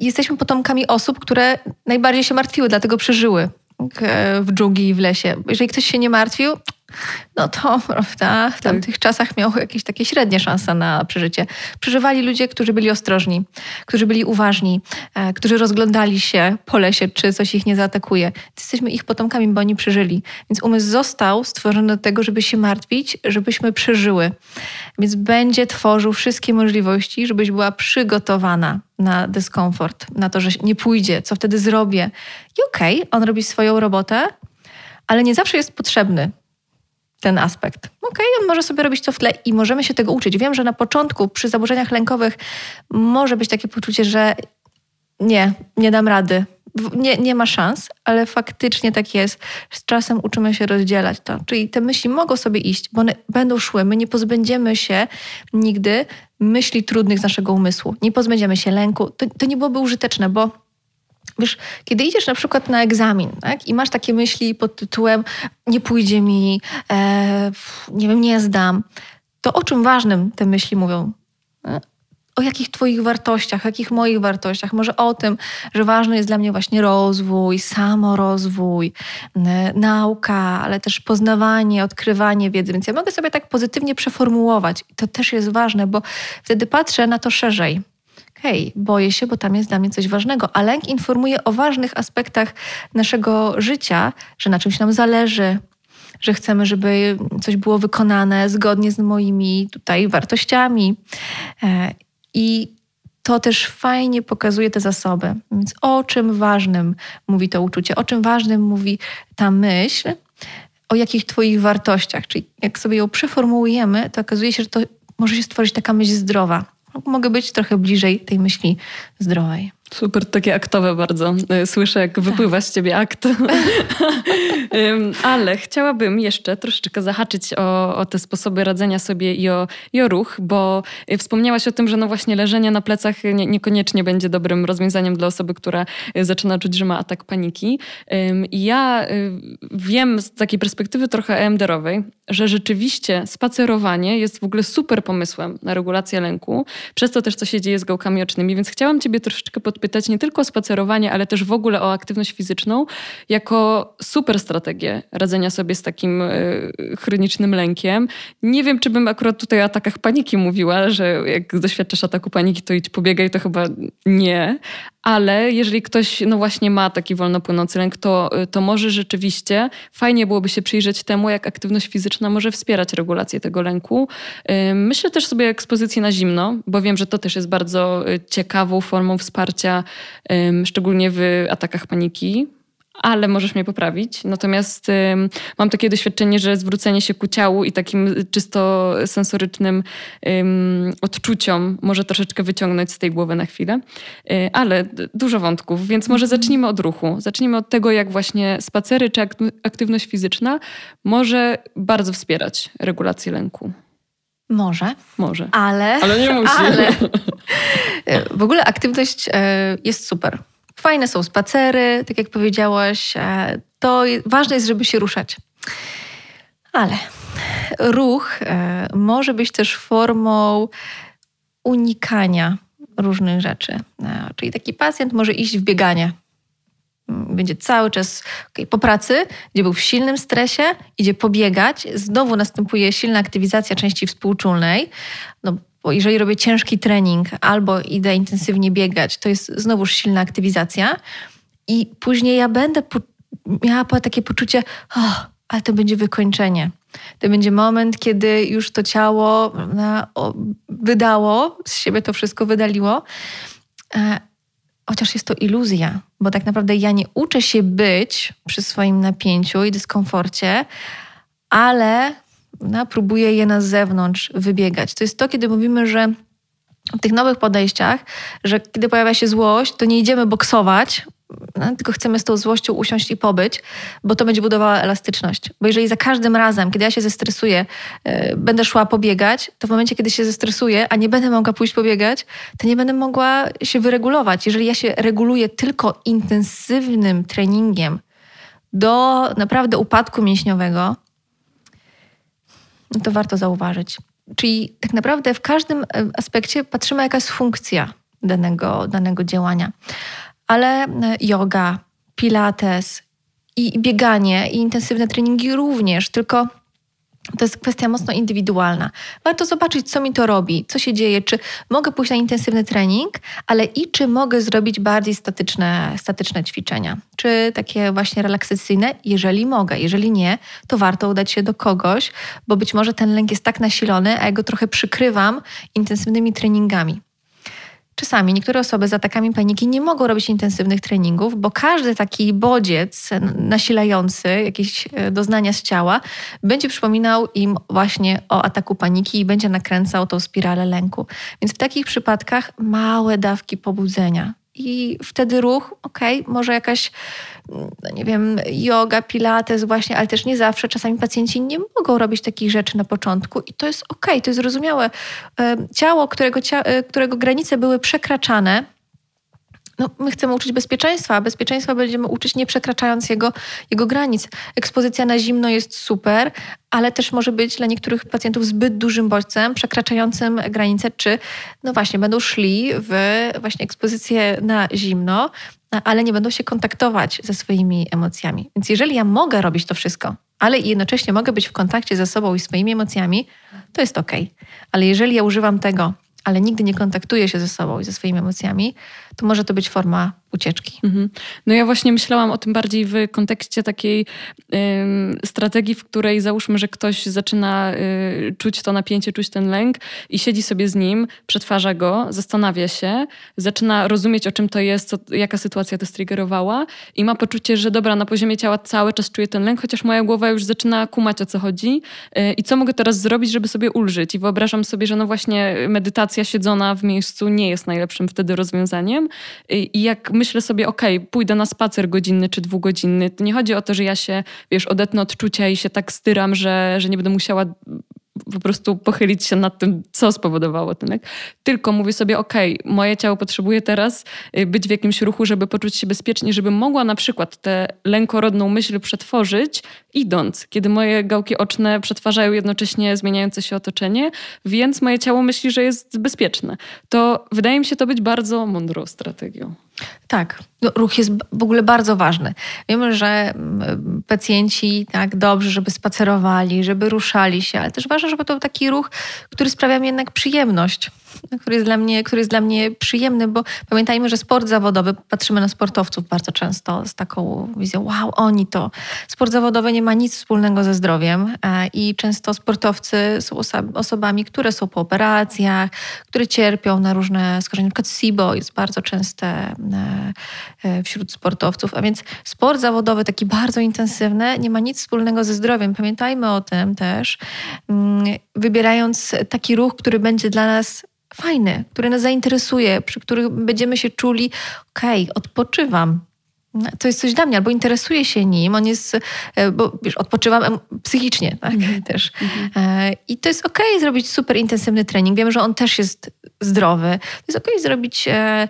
jesteśmy potomkami osób, które najbardziej się martwiły, dlatego przeżyły w dżungli i w lesie. Jeżeli ktoś się nie martwił, no to prawda, w tak. tamtych czasach miał jakieś takie średnie szanse na przeżycie. Przeżywali ludzie, którzy byli ostrożni, którzy byli uważni, e, którzy rozglądali się po lesie, czy coś ich nie zaatakuje. Jesteśmy ich potomkami, bo oni przeżyli. Więc umysł został stworzony do tego, żeby się martwić, żebyśmy przeżyły. Więc będzie tworzył wszystkie możliwości, żebyś była przygotowana na dyskomfort, na to, że nie pójdzie, co wtedy zrobię. I okej, okay, on robi swoją robotę, ale nie zawsze jest potrzebny ten aspekt. Okej, okay, on może sobie robić to w tle i możemy się tego uczyć. Wiem, że na początku przy zaburzeniach lękowych może być takie poczucie, że nie, nie dam rady, nie, nie ma szans, ale faktycznie tak jest. Z czasem uczymy się rozdzielać to. Czyli te myśli mogą sobie iść, bo one będą szły. My nie pozbędziemy się nigdy myśli trudnych z naszego umysłu. Nie pozbędziemy się lęku. To, to nie byłoby użyteczne, bo Wiesz, kiedy idziesz na przykład na egzamin tak, i masz takie myśli pod tytułem nie pójdzie mi, e, nie wiem, nie zdam, to o czym ważnym te myśli mówią? E, o jakich Twoich wartościach, jakich moich wartościach? Może o tym, że ważny jest dla mnie właśnie rozwój, samorozwój, nauka, ale też poznawanie, odkrywanie wiedzy. Więc ja mogę sobie tak pozytywnie przeformułować. I to też jest ważne, bo wtedy patrzę na to szerzej hej, boję się, bo tam jest dla mnie coś ważnego. A lęk informuje o ważnych aspektach naszego życia, że na czymś nam zależy, że chcemy, żeby coś było wykonane zgodnie z moimi tutaj wartościami. E, I to też fajnie pokazuje te zasoby. Więc o czym ważnym mówi to uczucie, o czym ważnym mówi ta myśl, o jakich Twoich wartościach. Czyli jak sobie ją przeformułujemy, to okazuje się, że to może się stworzyć taka myśl zdrowa mogę być trochę bliżej tej myśli zdrowej. Super, takie aktowe bardzo. E, słyszę, jak wypływa z ciebie akt. Ale chciałabym jeszcze troszeczkę zahaczyć o, o, te sposoby radzenia sobie i o, i o ruch, bo e, wspomniałaś o tym, że no właśnie leżenie na plecach nie, niekoniecznie będzie dobrym rozwiązaniem dla osoby, która e, zaczyna czuć, że ma atak paniki. I ja wiem z takiej perspektywy trochę EMDR-owej, że rzeczywiście spacerowanie jest w ogóle super pomysłem na regulację lęku, przez to też, co się dzieje z gałkami ocznymi, więc chciałam ciebie troszeczkę podpowiedzieć, pytać nie tylko o spacerowanie, ale też w ogóle o aktywność fizyczną, jako super strategię radzenia sobie z takim y, chronicznym lękiem. Nie wiem, czy bym akurat tutaj o atakach paniki mówiła, że jak doświadczasz ataku paniki, to idź pobiegaj, to chyba nie, ale jeżeli ktoś no właśnie ma taki wolno płynący lęk, to, to może rzeczywiście fajnie byłoby się przyjrzeć temu, jak aktywność fizyczna może wspierać regulację tego lęku. Myślę też sobie o ekspozycji na zimno, bo wiem, że to też jest bardzo ciekawą formą wsparcia, szczególnie w atakach paniki ale możesz mnie poprawić. Natomiast mam takie doświadczenie, że zwrócenie się ku ciału i takim czysto sensorycznym odczuciom może troszeczkę wyciągnąć z tej głowy na chwilę. Y, ale dużo wątków, więc może mhm. zacznijmy od ruchu. Zacznijmy od tego, jak właśnie spacery czy aktywność fizyczna może bardzo wspierać regulację lęku. Może. Może. Ale. Ale nie musi. Ale. W ogóle aktywność e, jest super. Fajne są spacery, tak jak powiedziałaś. E, to ważne jest, żeby się ruszać. Ale ruch e, może być też formą unikania różnych rzeczy. E, czyli taki pacjent może iść w bieganie. Będzie cały czas okay, po pracy, gdzie był w silnym stresie, idzie pobiegać, znowu następuje silna aktywizacja części współczulnej. No, bo jeżeli robię ciężki trening albo idę intensywnie biegać, to jest znowuż silna aktywizacja. I później ja będę po, miała takie poczucie, oh, ale to będzie wykończenie. To będzie moment, kiedy już to ciało no, wydało z siebie to wszystko, wydaliło. Chociaż jest to iluzja, bo tak naprawdę ja nie uczę się być przy swoim napięciu i dyskomforcie, ale no, próbuję je na zewnątrz wybiegać. To jest to, kiedy mówimy, że w tych nowych podejściach, że kiedy pojawia się złość, to nie idziemy boksować, no, tylko chcemy z tą złością usiąść i pobyć, bo to będzie budowało elastyczność. Bo jeżeli za każdym razem, kiedy ja się zestresuję, yy, będę szła pobiegać, to w momencie, kiedy się zestresuję, a nie będę mogła pójść pobiegać, to nie będę mogła się wyregulować. Jeżeli ja się reguluję tylko intensywnym treningiem do naprawdę upadku mięśniowego, no to warto zauważyć. Czyli tak naprawdę w każdym e, aspekcie patrzymy, jaka jest funkcja danego, danego działania. Ale e, yoga, pilates i bieganie i intensywne treningi również, tylko to jest kwestia mocno indywidualna. Warto zobaczyć, co mi to robi, co się dzieje, czy mogę pójść na intensywny trening, ale i czy mogę zrobić bardziej statyczne, statyczne ćwiczenia, czy takie właśnie relaksacyjne, jeżeli mogę. Jeżeli nie, to warto udać się do kogoś, bo być może ten lęk jest tak nasilony, a ja go trochę przykrywam intensywnymi treningami. Czasami niektóre osoby z atakami paniki nie mogą robić intensywnych treningów, bo każdy taki bodziec nasilający jakieś e, doznania z ciała będzie przypominał im właśnie o ataku paniki i będzie nakręcał tą spiralę lęku. Więc w takich przypadkach małe dawki pobudzenia, i wtedy ruch, okay, może jakaś, no nie wiem, yoga, pilates właśnie, ale też nie zawsze. Czasami pacjenci nie mogą robić takich rzeczy na początku i to jest okej, okay, to jest zrozumiałe. Ciało, którego, e, którego granice były przekraczane, no, my chcemy uczyć bezpieczeństwa, a bezpieczeństwa będziemy uczyć nie przekraczając jego, jego granic. Ekspozycja na zimno jest super, ale też może być dla niektórych pacjentów zbyt dużym bodźcem, przekraczającym granice, czy no właśnie będą szli w właśnie ekspozycję na zimno, ale nie będą się kontaktować ze swoimi emocjami. Więc jeżeli ja mogę robić to wszystko, ale jednocześnie mogę być w kontakcie ze sobą i swoimi emocjami, to jest ok. Ale jeżeli ja używam tego, ale nigdy nie kontaktuję się ze sobą i ze swoimi emocjami, to może to być forma ucieczki. Mhm. No ja właśnie myślałam o tym bardziej w kontekście takiej strategii, w której załóżmy, że ktoś zaczyna y, czuć to napięcie, czuć ten lęk i siedzi sobie z nim, przetwarza go, zastanawia się, zaczyna rozumieć, o czym to jest, co, jaka sytuacja to striggerowała i ma poczucie, że dobra, na poziomie ciała cały czas czuję ten lęk, chociaż moja głowa już zaczyna kumać, o co chodzi y, i co mogę teraz zrobić, żeby sobie ulżyć. I wyobrażam sobie, że no właśnie medytacja siedzona w miejscu nie jest najlepszym wtedy rozwiązaniem i jak myślę sobie, okej, okay, pójdę na spacer godzinny czy dwugodzinny, to nie chodzi o to, że ja się, wiesz, odetnę od czucia i się tak styram, że, że nie będę musiała po prostu pochylić się nad tym, co spowodowało ten lek. Tylko mówię sobie, okay, moje ciało potrzebuje teraz y, być w jakimś ruchu, żeby poczuć się bezpiecznie, żeby mogła na przykład tę lękorodną myśl przetworzyć idąc, kiedy moje gałki oczne przetwarzają jednocześnie zmieniające się otoczenie, więc moje ciało myśli, że jest bezpieczne. To wydaje mi się to być bardzo mądrą strategią. Tak, no, ruch jest w ogóle bardzo ważny. Wiemy, że pacjenci tak dobrze, żeby spacerowali, żeby ruszali się, ale też ważne, żeby to był taki ruch, który sprawia mi jednak przyjemność który jest, dla mnie, który jest dla mnie przyjemny, bo pamiętajmy, że sport zawodowy, patrzymy na sportowców bardzo często z taką wizją, wow, oni to. Sport zawodowy nie ma nic wspólnego ze zdrowiem e, i często sportowcy są osobami, które są po operacjach, które cierpią na różne. Na przykład SIBO jest bardzo częste e, e, wśród sportowców, a więc sport zawodowy, taki bardzo intensywny, nie ma nic wspólnego ze zdrowiem. Pamiętajmy o tym też, mm, wybierając taki ruch, który będzie dla nas fajny, który nas zainteresuje, przy których będziemy się czuli, okej, okay, odpoczywam. To jest coś dla mnie, albo interesuję się nim, on jest, e, bo wiesz, odpoczywam psychicznie, tak, mm. też. Mm. I to jest okej okay zrobić super intensywny trening. Wiemy, że on też jest zdrowy. To jest okej okay zrobić e,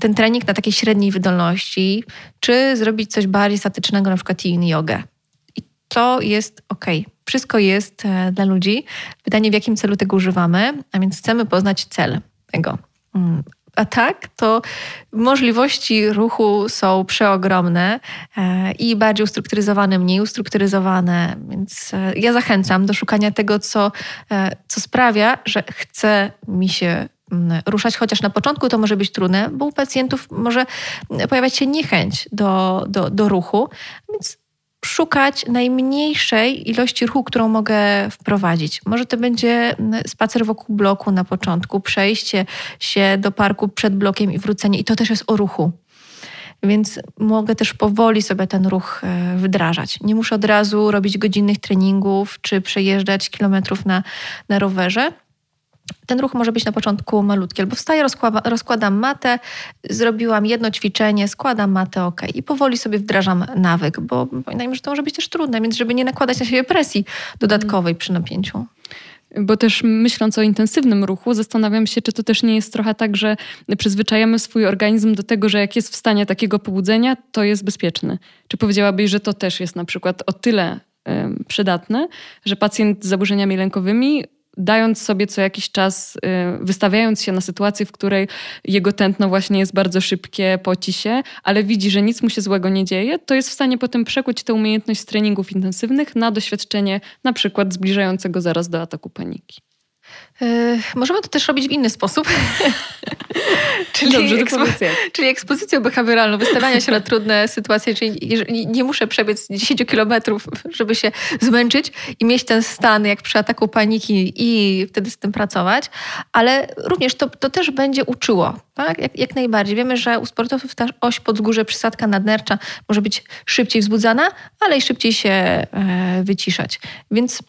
ten trening na takiej średniej wydolności, czy zrobić coś bardziej statycznego, na przykład yin jogę. I to jest okej. Okay. Wszystko jest e, dla ludzi. Pytanie, w jakim celu tego używamy, a więc chcemy poznać cel tego. Mm. A tak, to możliwości ruchu są przeogromne e, i bardziej ustrukturyzowane, mniej ustrukturyzowane. Więc e, ja zachęcam do szukania tego, co, co sprawia, że chce mi się mm, ruszać, chociaż na początku to może być trudne, bo u pacjentów może pojawiać się niechęć do, do, do ruchu, więc szukać najmniejszej ilości ruchu, którą mogę wprowadzić. Może to będzie spacer wokół bloku na początku, przejście się do parku przed blokiem i wrócenie, i to też jest o ruchu. Więc mogę też powoli sobie ten ruch e, wdrażać. Nie muszę od razu robić godzinnych treningów czy przejeżdżać kilometrów na, na rowerze ten ruch może być na początku malutki, albo wstaję, rozkładam, rozkładam matę, zrobiłam jedno ćwiczenie, składam matę, ok. I powoli sobie wdrażam nawyk, bo pamiętajmy, że to może być też trudne, więc żeby nie nakładać na siebie presji dodatkowej przy napięciu. Bo też myśląc o intensywnym ruchu, zastanawiam się, czy to też nie jest trochę tak, że przyzwyczajamy swój organizm do tego, że jak jest w stanie takiego pobudzenia, to jest bezpieczny. Czy powiedziałabyś, że to też jest na przykład o tyle przydatne, że pacjent z zaburzeniami lękowymi dając sobie co jakiś czas, y, wystawiając się na sytuację, w której jego tętno właśnie jest bardzo szybkie, poci się, ale widzi, że nic mu się złego nie dzieje, to jest w stanie potem przekuć tę umiejętność z treningów intensywnych na doświadczenie na przykład zbliżającego zaraz do ataku paniki. Yy, możemy to też robić w inny sposób. czyli, Dobrze, ekspo czyli ekspozycją behawioralną, wystawiania się na trudne sytuacje, czyli nie muszę przebiec 10 kilometrów, żeby się zmęczyć i mieć ten stan jak przy ataku paniki i wtedy z tym pracować, ale również to, to też będzie uczyło, tak? Jak, jak najbardziej. Wiemy, że u sportowców ta oś podzgórze, przysadka nadnercza może być szybciej wzbudzana, ale i szybciej się e, wyciszać. Więc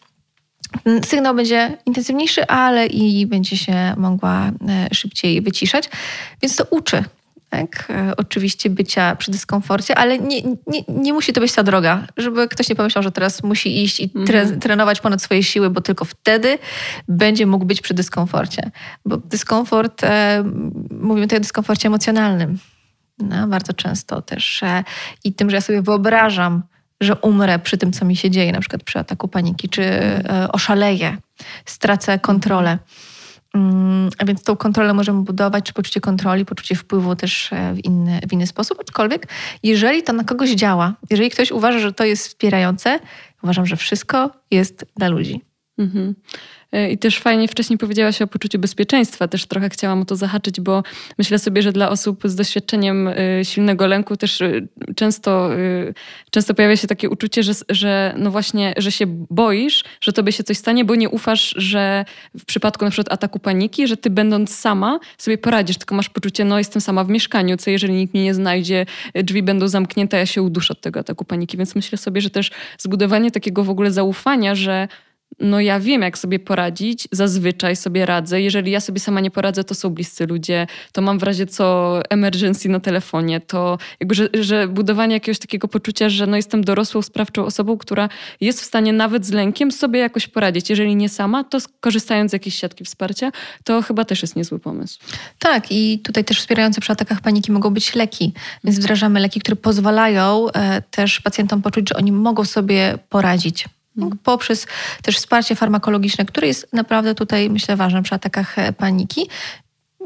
sygnał będzie intensywniejszy, ale i będzie się mogła e, szybciej wyciszać. Więc to uczy. Tak? E, oczywiście bycia przy dyskomforcie, ale nie, nie, nie musi to być ta droga, żeby ktoś nie pomyślał, że teraz musi iść i tre, mhm. trenować ponad swoje siły, bo tylko wtedy będzie mógł być przy dyskomforcie. Bo dyskomfort, e, mówimy tutaj o dyskomforcie emocjonalnym. No, bardzo często też. E, I tym, że ja sobie wyobrażam, że umrę przy tym, co mi się dzieje, na przykład przy ataku paniki, czy e, oszaleję, stracę kontrolę. Mm, a więc tą kontrolę możemy budować, czy poczucie kontroli, poczucie wpływu też e, w inny, w inny sposób. Aczkolwiek, jeżeli to na kogoś działa, jeżeli ktoś uważa, że to jest wspierające, uważam, że wszystko jest dla ludzi. Mhm. E, I też fajnie wcześniej powiedziałaś o poczuciu bezpieczeństwa. Też trochę chciałam o to zahaczyć, bo myślę sobie, że dla osób z doświadczeniem e, silnego lęku też e, często, często pojawia się takie uczucie, że, że no właśnie, że się boisz, że tobie się coś stanie, bo nie ufasz, że w przypadku na przykład ataku paniki, że ty będąc sama sobie poradzisz, tylko masz poczucie, no jestem sama w mieszkaniu, co jeżeli nikt mnie nie znajdzie, drzwi będą zamknięte, ja się uduszę od tego ataku paniki. Więc myślę sobie, że też zbudowanie takiego w ogóle zaufania, że no ja wiem, jak sobie poradzić, zazwyczaj sobie radzę. Jeżeli ja sobie sama nie poradzę, to są bliscy ludzie, to mam w razie co emergency na telefonie, to jakby, że, że budowanie jakiegoś takiego poczucia, że no jestem dorosłą, sprawczą osobą, która jest w stanie nawet z lękiem sobie jakoś poradzić. Jeżeli nie sama, to korzystając z jakiejś siatki wsparcia, to chyba też jest niezły pomysł. Tak i tutaj też wspierające przy atakach paniki mogą być leki, więc wdrażamy leki, które pozwalają e, też pacjentom poczuć, że oni mogą sobie poradzić. Mhm. poprzez też wsparcie farmakologiczne, które jest naprawdę tutaj, myślę, ważne przy atakach e, paniki.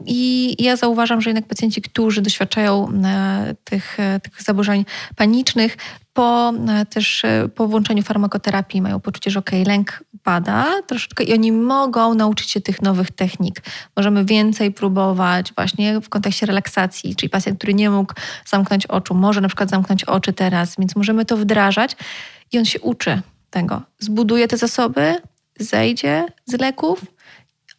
I ja zauważam, że jednak pacjenci, którzy doświadczają e, tych, e, tych zaburzeń panicznych, po też po włączeniu farmakoterapii mają poczucie, że ok, lęk pada troszeczkę i oni mogą nauczyć się tych nowych technik. Możemy więcej próbować właśnie w kontekście relaksacji, czyli pacjent, który nie mógł zamknąć oczu, może na przykład zamknąć oczy teraz, więc możemy to wdrażać i on się uczy tego. Zbuduje te zasoby, zejdzie z leków,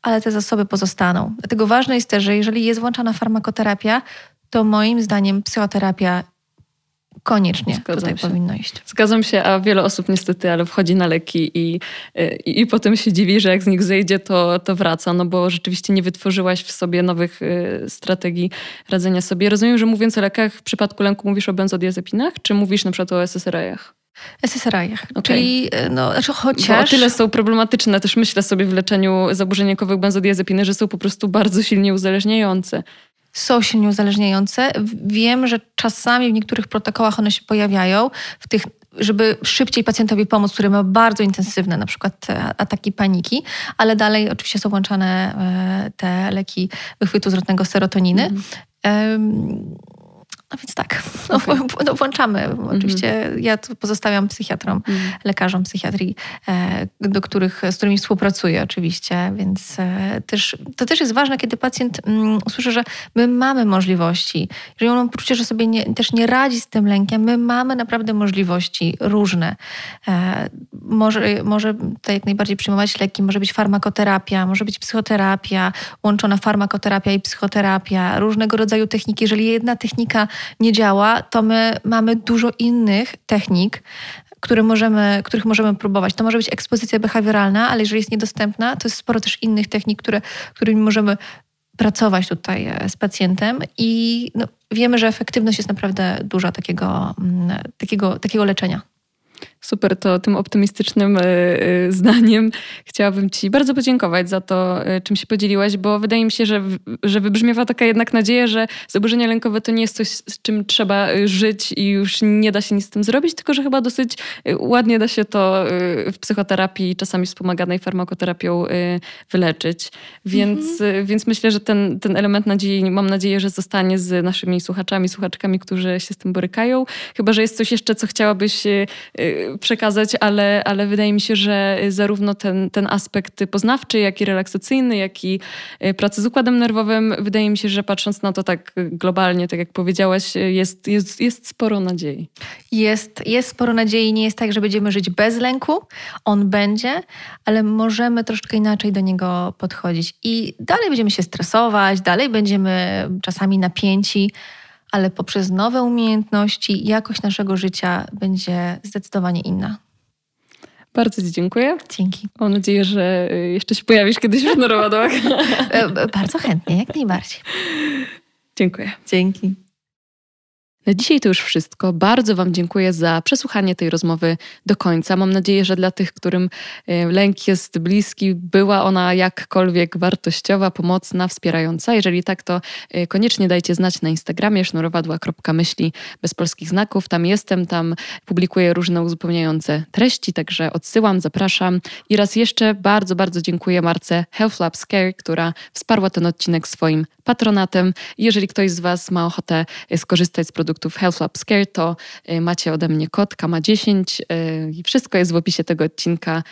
ale te zasoby pozostaną. Dlatego ważne jest też, że jeżeli jest włączana farmakoterapia, to moim zdaniem psychoterapia koniecznie Zgadzam tutaj się. powinno iść. Zgadzam się, a wiele osób niestety, ale wchodzi na leki i, i, i, potem się dziwi, że jak z nich zejdzie, to, to wraca, no bo rzeczywiście nie wytworzyłaś w sobie nowych y, strategii radzenia sobie. Rozumiem, że mówiąc o lekach, w przypadku lęku mówisz o benzodiazepinach, czy mówisz na przykład o SSRI-ach? SSRI-ach. Okay. Czyli e, no, znaczy chociaż... Bo o tyle są problematyczne, też myślę sobie w leczeniu zaburzeń lękowych benzodiazepiny, że są po prostu bardzo silnie uzależniające. Są silnie uzależniające. Wiem, że czasami w niektórych protokołach one się pojawiają, w tych żeby szybciej pacjentowi pomóc, który ma bardzo intensywne na przykład e, ataki paniki, ale dalej oczywiście są włączane e, te leki wychwytu zwrotnego serotoniny. Mm. No więc tak, no, okay. no włączamy. Mm -hmm. Oczywiście ja to pozostawiam psychiatrom, mm -hmm. lekarzom psychiatrii, e, do których, z którymi współpracuję oczywiście, więc e, też, to też jest ważne, kiedy pacjent mm, usłyszy, że my mamy możliwości. Jeżeli on ma poczucie, że sobie nie, też nie radzi z tym lękiem, my mamy naprawdę możliwości różne. E, może, może to jak najbardziej przyjmować leki, może być farmakoterapia, może być psychoterapia, łączona farmakoterapia i psychoterapia, różnego rodzaju techniki. Jeżeli jedna technika nie działa, to my mamy dużo innych technik, które możemy, których możemy próbować. To może być ekspozycja behawioralna, ale jeżeli jest niedostępna, to jest sporo też innych technik, które, którymi możemy pracować tutaj e, z pacjentem i no, wiemy, że efektywność jest naprawdę duża takiego, mm, takiego, takiego leczenia. Super, to tym optymistycznym e, e, zdaniem chciałabym Ci bardzo podziękować za to, e, czym się podzieliłaś, bo wydaje mi się, że, że wybrzmiewa taka jednak nadzieja, że zaburzenia lękowe to nie jest coś, z czym trzeba żyć i już nie da się nic z tym zrobić, tylko że chyba dosyć ładnie da się to w psychoterapii, czasami wspomaganej farmakoterapią wyleczyć. Więc, mhm. więc myślę, że ten, ten element nadziei, mam nadzieję, że zostanie z naszymi słuchaczami, słuchaczkami, którzy się z tym borykają. Chyba, że jest coś jeszcze, co chciałabyś przekazać, ale, ale wydaje mi się, że zarówno ten, ten aspekt poznawczy, jak i relaksacyjny, jak i y, pracy z układem nerwowym, wydaje mi się, że patrząc na to tak globalnie, tak jak powiedziałaś, jest, jest, jest sporo nadziei. Jest, jest sporo nadziei. Nie jest tak, że będziemy żyć bez lęku. On będzie, ale możemy troszkę inaczej do niego podchodzić. I dalej będziemy się stresować, dalej będziemy czasami napięci ale poprzez nowe umiejętności jakość naszego życia będzie zdecydowanie inna. Bardzo Ci dziękuję. Dzięki. Mam nadzieję, że y, jeszcze się pojawisz kiedyś w Neurowadłach. E, bardzo chętnie, jak najbardziej. Dziękuję. Dzięki. Na dzisiaj to już wszystko. Bardzo Wam dziękuję za przesłuchanie tej rozmowy do końca. Mam nadzieję, że dla tych, którym e, lęk jest bliski, była ona jakkolwiek wartościowa, pomocna, wspierająca. Jeżeli tak, to e, koniecznie dajcie znać na Instagramie sznurowadła.myśli bez polskich znaków. Tam jestem, tam publikuję różne uzupełniające treści, także odsyłam, zapraszam. I raz jeszcze bardzo, bardzo dziękuję Marce Health Lab Scare, która wsparła ten odcinek swoim patronatem. Jeżeli ktoś z Was ma ochotę e, skorzystać z produktów Health Lab Scare, to y, macie ode mnie kod KAMA10 y, i wszystko jest w opisie tego odcinka.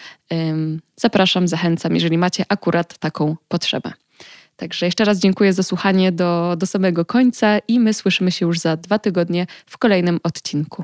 Zapraszam, zachęcam, jeżeli macie akurat taką potrzebę. Także jeszcze raz dziękuję za słuchanie do, do samego końca i my słyszymy się już za dwa tygodnie w kolejnym odcinku.